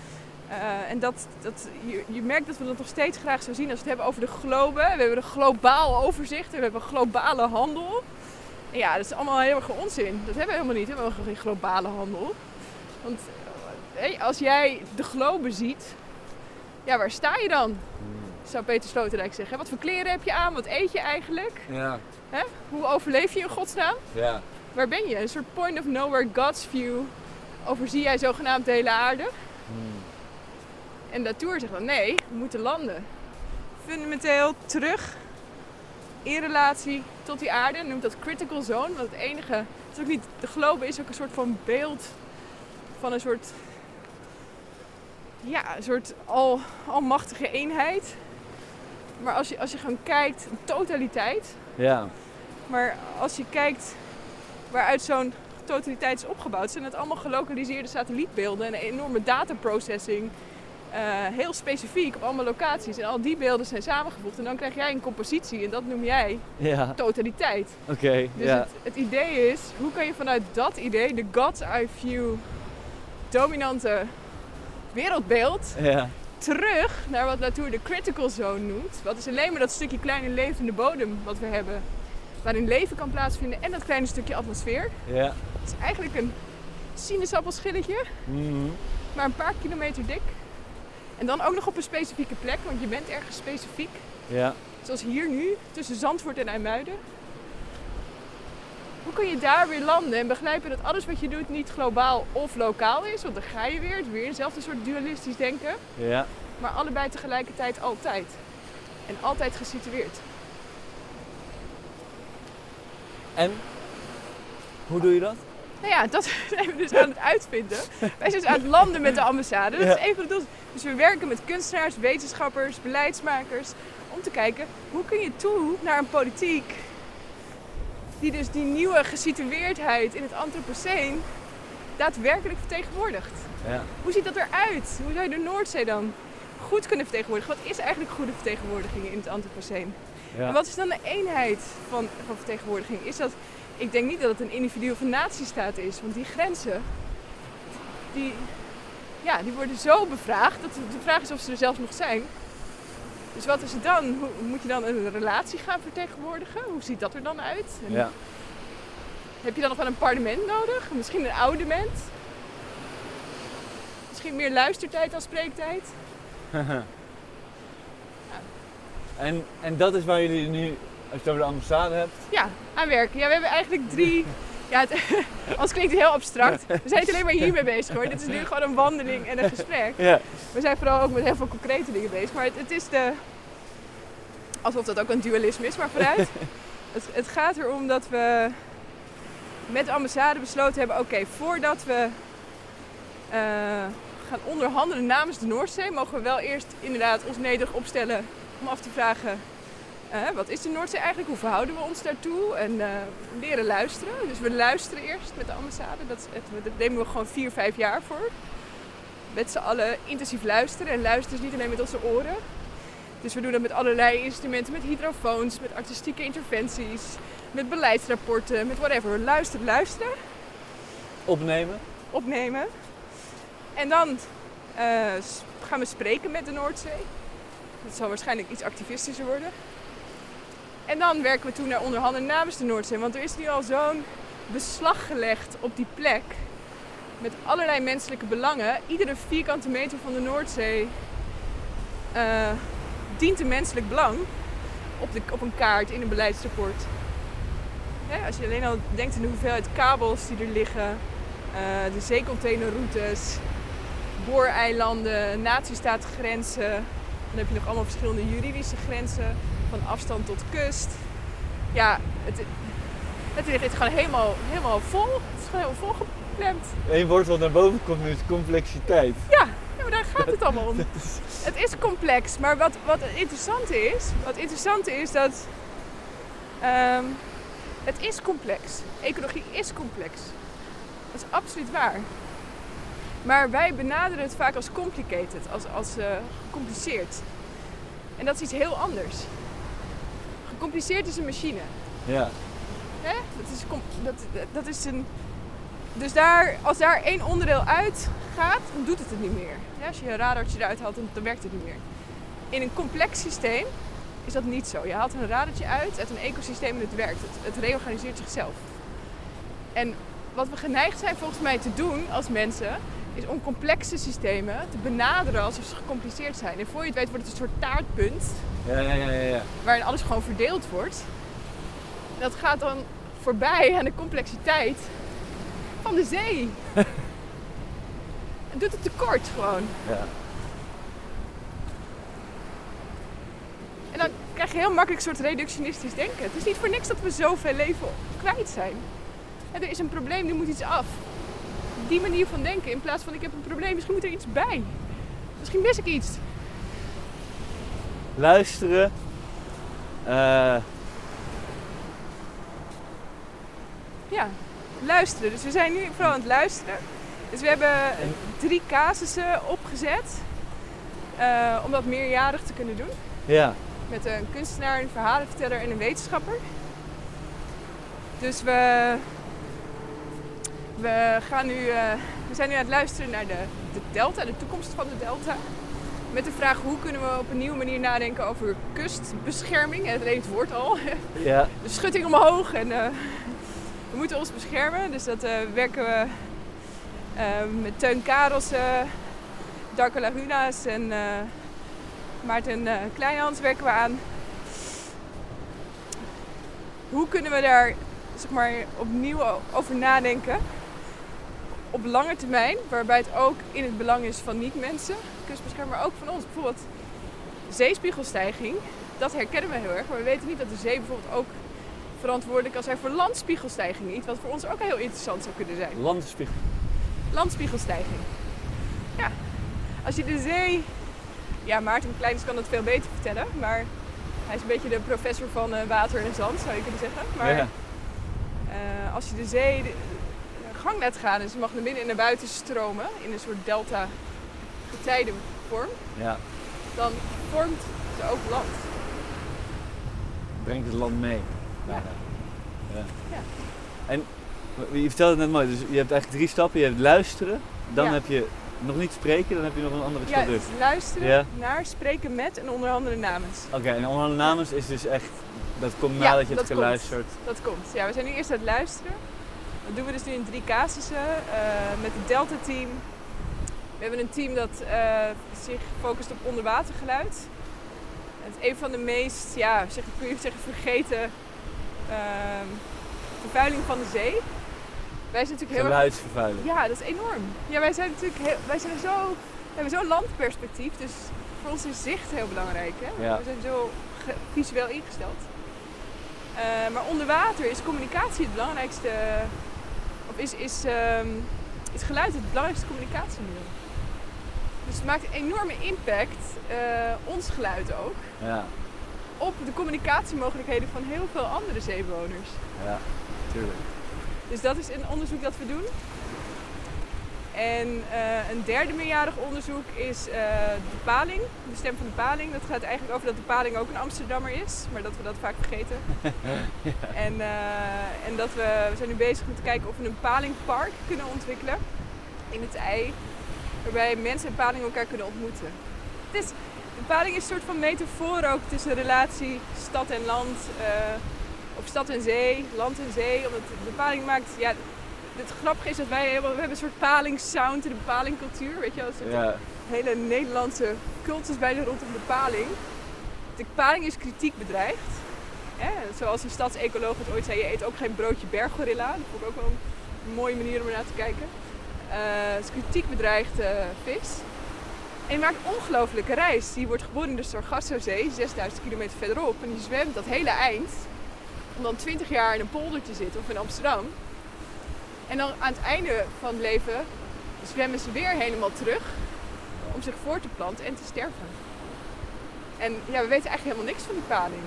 Eh, en dat, dat, je, je merkt dat we dat nog steeds graag zo zien als we het hebben over de globe. We hebben een globaal overzicht, we hebben globale handel. Ja, dat is allemaal heel erg onzin. Dat hebben we helemaal niet. We hebben geen globale handel. Want eh, hey, als jij de globe ziet, ja, waar sta je dan? Zou Peter Sloterdijk zeggen. Wat voor kleren heb je aan? Wat eet je eigenlijk? Ja. Hoe overleef je in godsnaam? Ja. Waar ben je? Een soort point of nowhere God's view. Overzie jij zogenaamd de hele aarde? En de Tour zegt dan nee, we moeten landen. Fundamenteel terug in relatie tot die aarde. Noemt dat critical zone. Want het enige, het is ook niet, de globe is ook een soort van beeld van een soort, ja, een soort al, almachtige eenheid. Maar als je, als je gewoon kijkt, een totaliteit. Ja. Maar als je kijkt waaruit zo'n totaliteit is opgebouwd, zijn het allemaal gelokaliseerde satellietbeelden en een enorme dataprocessing. Eh, heel specifiek op allemaal locaties. En al die beelden zijn samengevoegd. En dan krijg jij een compositie en dat noem jij Ja. totaliteit. Oké. Dus ja. het, het idee is, hoe kan je vanuit dat idee, de God's Eye View, dominante wereldbeeld, Ja. terug naar wat Latour de critical zone noemt. Wat is alleen maar dat stukje kleine levende bodem wat we hebben. Waarin leven kan plaatsvinden en dat kleine stukje atmosfeer. Ja. Het is eigenlijk een sinaasappelschilletje, Mhm. maar een paar kilometer dik. En dan ook nog op een specifieke plek, want je bent ergens specifiek. Ja. Zoals hier nu, tussen Zandvoort en IJmuiden. Hoe kun je daar weer landen en begrijpen dat alles wat je doet niet globaal of lokaal is? Want dan ga je weer, het weer eenzelfde soort dualistisch denken. Ja. Maar allebei tegelijkertijd altijd. En altijd gesitueerd. En? Hoe doe je dat? Nou ja, dat zijn we dus aan het uitvinden. Wij zijn dus aan het landen met de ambassade. Dat is een van de doelen. Dus we werken met kunstenaars, wetenschappers, beleidsmakers. Om te kijken, hoe kun je toe naar een politiek die dus die nieuwe gesitueerdheid in het Anthropoceen daadwerkelijk vertegenwoordigt. Ja. Hoe ziet dat eruit? Hoe zou je de Noordzee dan goed kunnen vertegenwoordigen? Wat is eigenlijk goede vertegenwoordiging in het Anthropoceen? En wat is dan de eenheid van, van vertegenwoordiging? Is dat, ik denk niet dat het een individu of een natiestaat is, want die grenzen, die, ja, die worden zo bevraagd dat de vraag is of ze er zelfs nog zijn. Dus wat is het dan? Hoe, moet je dan een relatie gaan vertegenwoordigen? Hoe ziet dat er dan uit? En Ja. Heb je dan nog wel een parlement nodig? Misschien een oudement? Misschien meer luistertijd dan spreektijd? Ja, En, en dat is waar jullie nu, als je het over de ambassade hebt, Ja, aan werken. Ja, we hebben eigenlijk drie... Ja, het, anders klinkt het heel abstract. We zijn niet alleen maar hiermee bezig hoor. Dit is nu gewoon een wandeling en een gesprek. ja. We zijn vooral ook met heel veel concrete dingen bezig. Maar het, het is de... Alsof dat ook een dualisme is, maar vooruit. het, het gaat erom dat we met de ambassade besloten hebben... Oké, voordat we eh, gaan onderhandelen namens de Noordzee... mogen we wel eerst inderdaad ons nederig opstellen om af te vragen... eh, wat is de Noordzee eigenlijk? Hoe verhouden we ons daartoe? En eh, leren luisteren. Dus we luisteren eerst met de ambassade. Dat, dat nemen we gewoon vier, vijf jaar voor met z'n allen intensief luisteren. En luisteren is niet alleen met onze oren. Dus we doen dat met allerlei instrumenten, met hydrofoons, met artistieke interventies, met beleidsrapporten, met whatever. Luisteren, luisteren, opnemen. opnemen. En dan eh, gaan we spreken met de Noordzee. Dat zal waarschijnlijk iets activistischer worden. En dan werken we toe naar onderhandelen namens de Noordzee. Want er is nu al zo'n beslag gelegd op die plek. Met allerlei menselijke belangen. Iedere vierkante meter van de Noordzee eh, dient een menselijk belang op, de, op een kaart in een beleidsrapport. Als je alleen al denkt aan de hoeveelheid kabels die er liggen, eh, de zeecontainerroutes, booreilanden, natiestaatgrenzen. Dan heb je nog allemaal verschillende juridische grenzen, van afstand tot kust. Ja, het, het ligt gewoon helemaal, helemaal vol. Het is gewoon helemaal volgepland. Eén woord wat naar boven komt nu is complexiteit. Ja, ja, maar daar gaat het allemaal om. Het is complex, maar wat, wat het interessante is, wat interessante is dat ehm, het is complex. Ecologie is complex. Dat is absoluut waar. Maar wij benaderen het vaak als complicated, als, als eh, gecompliceerd. En dat is iets heel anders. Gecompliceerd is een machine. Ja. Hè? Dat, is, dat, dat is een. Dus daar, als daar één onderdeel uit gaat, dan doet het het niet meer. Ja, als je een radartje eruit haalt, dan, dan werkt het niet meer. In een complex systeem is dat niet zo. Je haalt een radartje uit uit een ecosysteem en het werkt. Het, het reorganiseert zichzelf. En wat we geneigd zijn volgens mij te doen als mensen, is om complexe systemen te benaderen alsof ze gecompliceerd zijn. En voor je het weet wordt het een soort taartpunt Ja, ja, ja, ja. waarin alles gewoon verdeeld wordt. Dat gaat dan voorbij aan de complexiteit van de zee. Het doet het tekort gewoon. ja. En dan krijg je heel makkelijk een soort reductionistisch denken. Het is niet voor niks dat we zoveel leven kwijt zijn. En er is een probleem, nu moet iets af. Die manier van denken, in plaats van ik heb een probleem, misschien moet er iets bij. Misschien mis ik iets. Luisteren. eh, Ja, luisteren. Dus we zijn nu vooral aan het luisteren. Dus we hebben drie casussen opgezet. eh, om dat meerjarig te kunnen doen. ja. Met een kunstenaar, een verhalenverteller en een wetenschapper. Dus we, we, gaan nu, eh, we zijn nu aan het luisteren naar de, de delta, de toekomst van de delta. Met de vraag hoe kunnen we op een nieuwe manier nadenken over kustbescherming. Het leeft het woord al. Ja. de schutting omhoog en eh, we moeten ons beschermen. Dus dat eh, werken we met Teun Karelsen, Darko Laguna's en Maarten Kleinhans werken we aan. Hoe kunnen we daar zeg maar, opnieuw over nadenken? Op lange termijn, waarbij het ook in het belang is van niet-mensen, kustbescherming, maar ook van ons. Bijvoorbeeld zeespiegelstijging, dat herkennen we heel erg. Maar we weten niet dat de zee bijvoorbeeld ook verantwoordelijk kan zijn voor landspiegelstijging. Iets wat voor ons ook heel interessant zou kunnen zijn. Landspiegel. Landspiegelstijging. Ja, als je de zee... Ja, Maarten Kleins kan dat veel beter vertellen, maar hij is een beetje de professor van eh, water en zand, zou je kunnen zeggen. Maar Ja. eh, als je de zee de, de gang laat gaan, dus je mag naar binnen en naar buiten stromen in een soort delta getijdenvorm, ja. dan vormt ze ook land. Brengt het land mee. Ja. Ja. Ja. En je vertelde het net mooi, dus je hebt eigenlijk drie stappen. Je hebt luisteren, dan Ja. heb je nog niet spreken, dan heb je nog een andere Ja, stap. dus dus. luisteren Ja. naar, spreken met en onderhandelen namens. Oké, en onder de namens is dus echt, dat komt Ja, nadat je hebt komt. geluisterd. Dat komt. Ja, we zijn nu eerst aan het luisteren. Dat doen we dus nu in drie casussen eh, met het Delta-team. We hebben een team dat eh, zich focust op onderwatergeluid. Het is een van de meest, ja, zeg, kun je zeggen, vergeten ehm, vervuiling van de zee. Wij zijn natuurlijk heel erg Geluidsvervuiling. ja, dat is enorm. Ja, wij zijn natuurlijk heel, wij zijn zo, we hebben zo'n landperspectief, dus voor ons is zicht heel belangrijk. Hè? Ja. We zijn zo visueel ingesteld. Eh, maar onder water is communicatie het belangrijkste, is, is, ehm, is geluid het belangrijkste communicatiemiddel. Dus het maakt een enorme impact, eh, ons geluid ook, Ja, op de communicatiemogelijkheden van heel veel andere zeewoners. ja, tuurlijk. Dus dat is een onderzoek dat we doen. En eh, een derde meerjarig onderzoek is eh, de paling, de stem van de paling. Dat gaat eigenlijk over dat de paling ook een Amsterdammer is, maar dat we dat vaak vergeten. En, eh, en dat we, we zijn nu bezig om te kijken of we een palingpark kunnen ontwikkelen in het ei, waarbij mensen en paling elkaar kunnen ontmoeten. Het is, de paling is een soort van metafoor ook tussen de relatie stad en land, of stad en zee, land en zee. Omdat de paling maakt, ja, het grappige is dat wij helemaal, we hebben een soort palingsound en de palingcultuur, weet je wel. Ja, een hele Nederlandse cultus bijna rondom de paling. De paling is kritiek bedreigd. Hè? Zoals een stadsecoloog het ooit zei, je eet ook geen broodje berggorilla. Dat vond ik ook wel een mooie manier om er naar te kijken. Eh, het is kritiek bedreigde vis. En die maakt een ongelofelijke reis. Die wordt geboren in de Sargassozee, 6000 kilometer verderop. En die zwemt dat hele eind. Om dan 20 jaar in een polder te zitten of in Amsterdam. En dan aan het einde van het leven zwemmen ze weer helemaal terug om zich voor te planten en te sterven. En ja, we weten eigenlijk helemaal niks van die paling.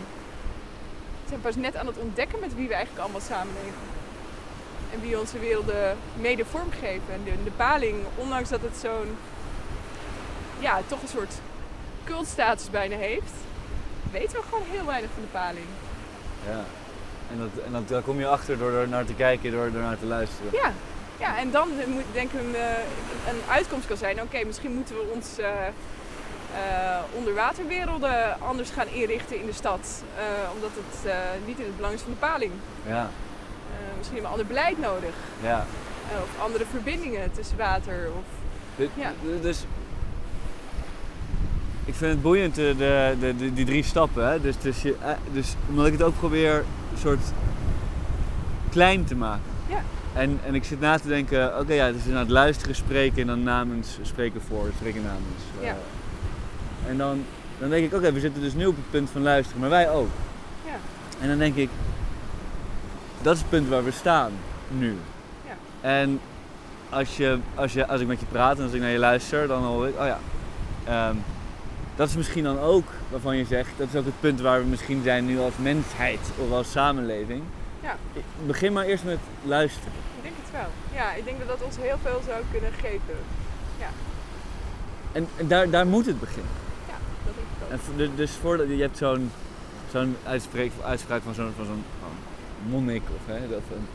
We zijn pas net aan het ontdekken met wie we eigenlijk allemaal samenleven. En wie onze werelden mede vormgeven. En de, de paling, ondanks dat het zo'n, ja, toch een soort cultstatus bijna heeft, weten we gewoon heel weinig van de paling. ja. En, dat, en dat, daar kom je achter door er naar te kijken, door er naar te luisteren. Ja, ja en dan moet, denk ik een, eh, een uitkomst kan zijn, oké, misschien moeten we ons eh, onderwaterwerelden anders gaan inrichten in de stad. omdat het niet in het belang is van de paling. Ja, misschien hebben we ander beleid nodig. ja. of andere verbindingen tussen water. Of, Ja. Dus ik vind het boeiend, de, de, de, die drie stappen. Hè? Dus, dus, je, dus omdat ik het ook probeer soort klein te maken. Ja. En, en ik zit na te denken, oké ja, dus aan het luisteren, spreken en dan namens spreken voor, spreken namens. eh. Ja. en dan, dan denk ik, oké, we zitten dus nu op het punt van luisteren, maar wij ook. ja, En dan denk ik, dat is het punt waar we staan nu. Ja. En als, je, als, je, als ik met je praat en als ik naar je luister, dan hoor ik, oh ja, ehm, dat is misschien dan ook waarvan je zegt, dat is ook het punt waar we misschien zijn nu als mensheid of als samenleving. Ja. Begin maar eerst met luisteren. ik denk het wel. Ja, ik denk dat dat ons heel veel zou kunnen geven. En, en daar, daar moet het beginnen. Ja, dat denk ik ook. En de- dus voordat je hebt zo'n zo'n uitspraak, van zo'n van zo'n monnik of hè, dat van,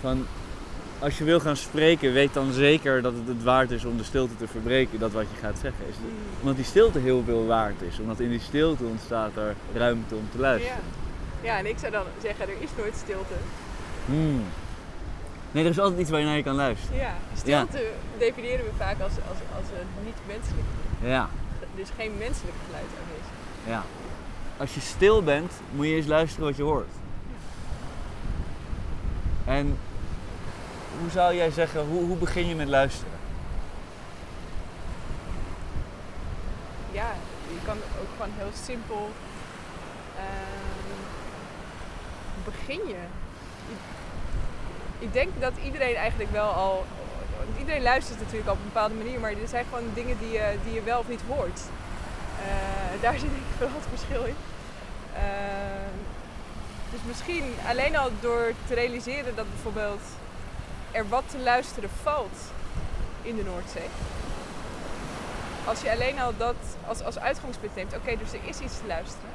van als je wil gaan spreken, weet dan zeker dat het het waard is om de stilte te verbreken, dat wat je gaat zeggen. Is omdat die stilte heel veel waard is, omdat in die stilte ontstaat er ruimte om te luisteren. ja, en ik zou dan zeggen, er is nooit stilte. Hmm. Nee, er is altijd iets waar je naar je kan luisteren. Ja, stilte definiëren we vaak als, als, als een niet-menselijk. Ja, Er is geen menselijk geluid aanwezig. ja. Als je stil bent, moet je eens luisteren wat je hoort. En hoe zou jij zeggen, hoe, hoe begin je met luisteren? Ja, je kan ook gewoon heel simpel ehm, begin je. Ik- denk dat iedereen eigenlijk wel al. Iedereen luistert natuurlijk op een bepaalde manier, maar er zijn gewoon dingen die je, die je wel of niet hoort. Eh, daar zit ik vooral het verschil in. Ehm, dus misschien alleen al door te realiseren dat bijvoorbeeld er wat te luisteren valt in de Noordzee als je alleen al dat als, als uitgangspunt neemt, oké, dus er is iets te luisteren.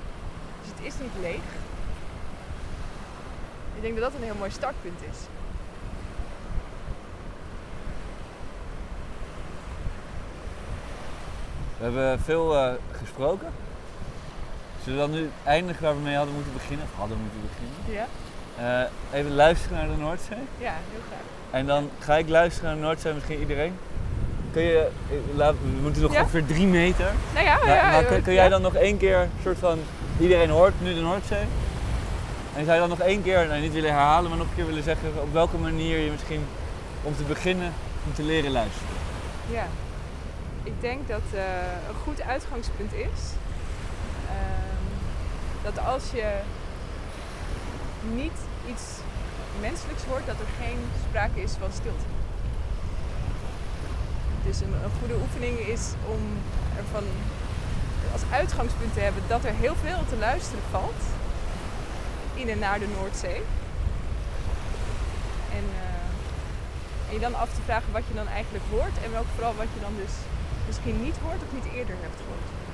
Dus het is niet leeg. Ik denk dat dat een heel mooi startpunt is. We hebben veel eh, gesproken. Zullen we dan nu eindigen waar we mee hadden moeten beginnen? Of hadden moeten beginnen. Ja? Eh, even luisteren naar de Noordzee. Ja, heel graag. En dan ga ik luisteren naar de Noordzee, misschien iedereen. kun je, eh, laat- we moeten nog Ja? ongeveer drie meter. Nou ja, ja, maar kun, jij dan nog één keer, soort van, iedereen hoort nu de Noordzee. En zou je dan nog één keer, nou niet willen herhalen, maar nog een keer willen zeggen op welke manier je misschien om te beginnen moet te leren luisteren. Ja, ik denk dat eh, een goed uitgangspunt is ehm, dat als je niet iets menselijks hoort, dat er geen sprake is van stilte. Dus een, een goede oefening is om ervan als uitgangspunt te hebben dat er heel veel te luisteren valt in en naar de Noordzee. En, eh, en je dan af te vragen wat je dan eigenlijk hoort en welk vooral wat je dan dus misschien niet hoort of niet eerder hebt gehoord.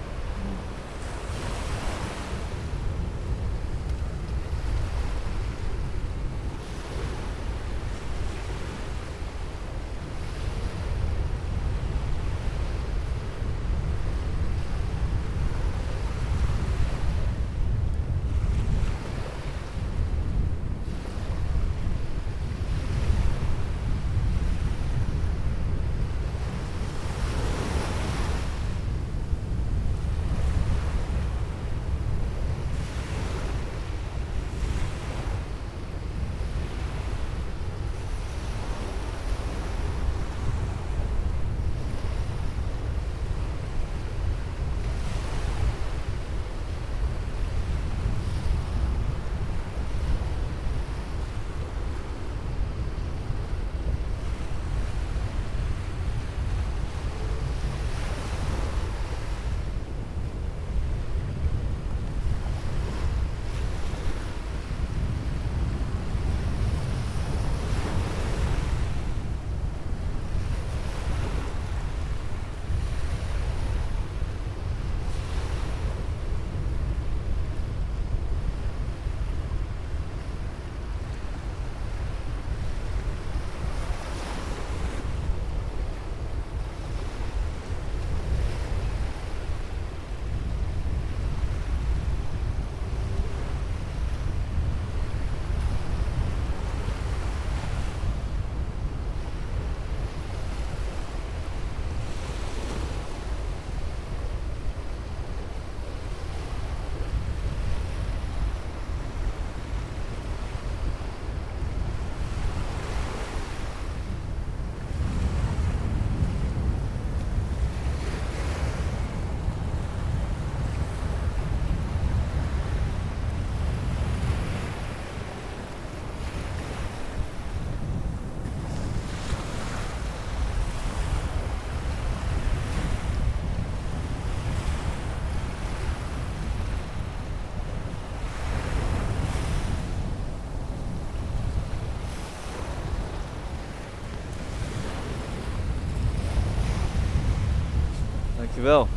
Dankjewel.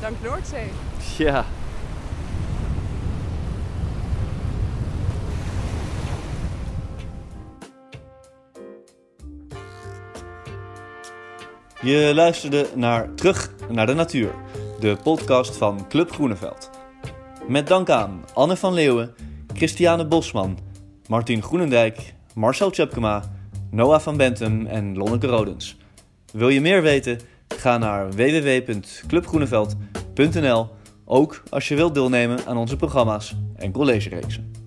Dank Noordzee. Ja. Je luisterde naar Terug naar de Natuur, de podcast van Club Groeneveld. Met dank aan Anne van Leeuwen, Christiane Bosman, Martin Groenendijk, Marcel Tjepkema, Noah van Bentum en Lonneke Rodens. Wil je meer weten? Ga naar www.clubgroeneveld.nl, ook als je wilt deelnemen aan onze programma's en collegereeksen.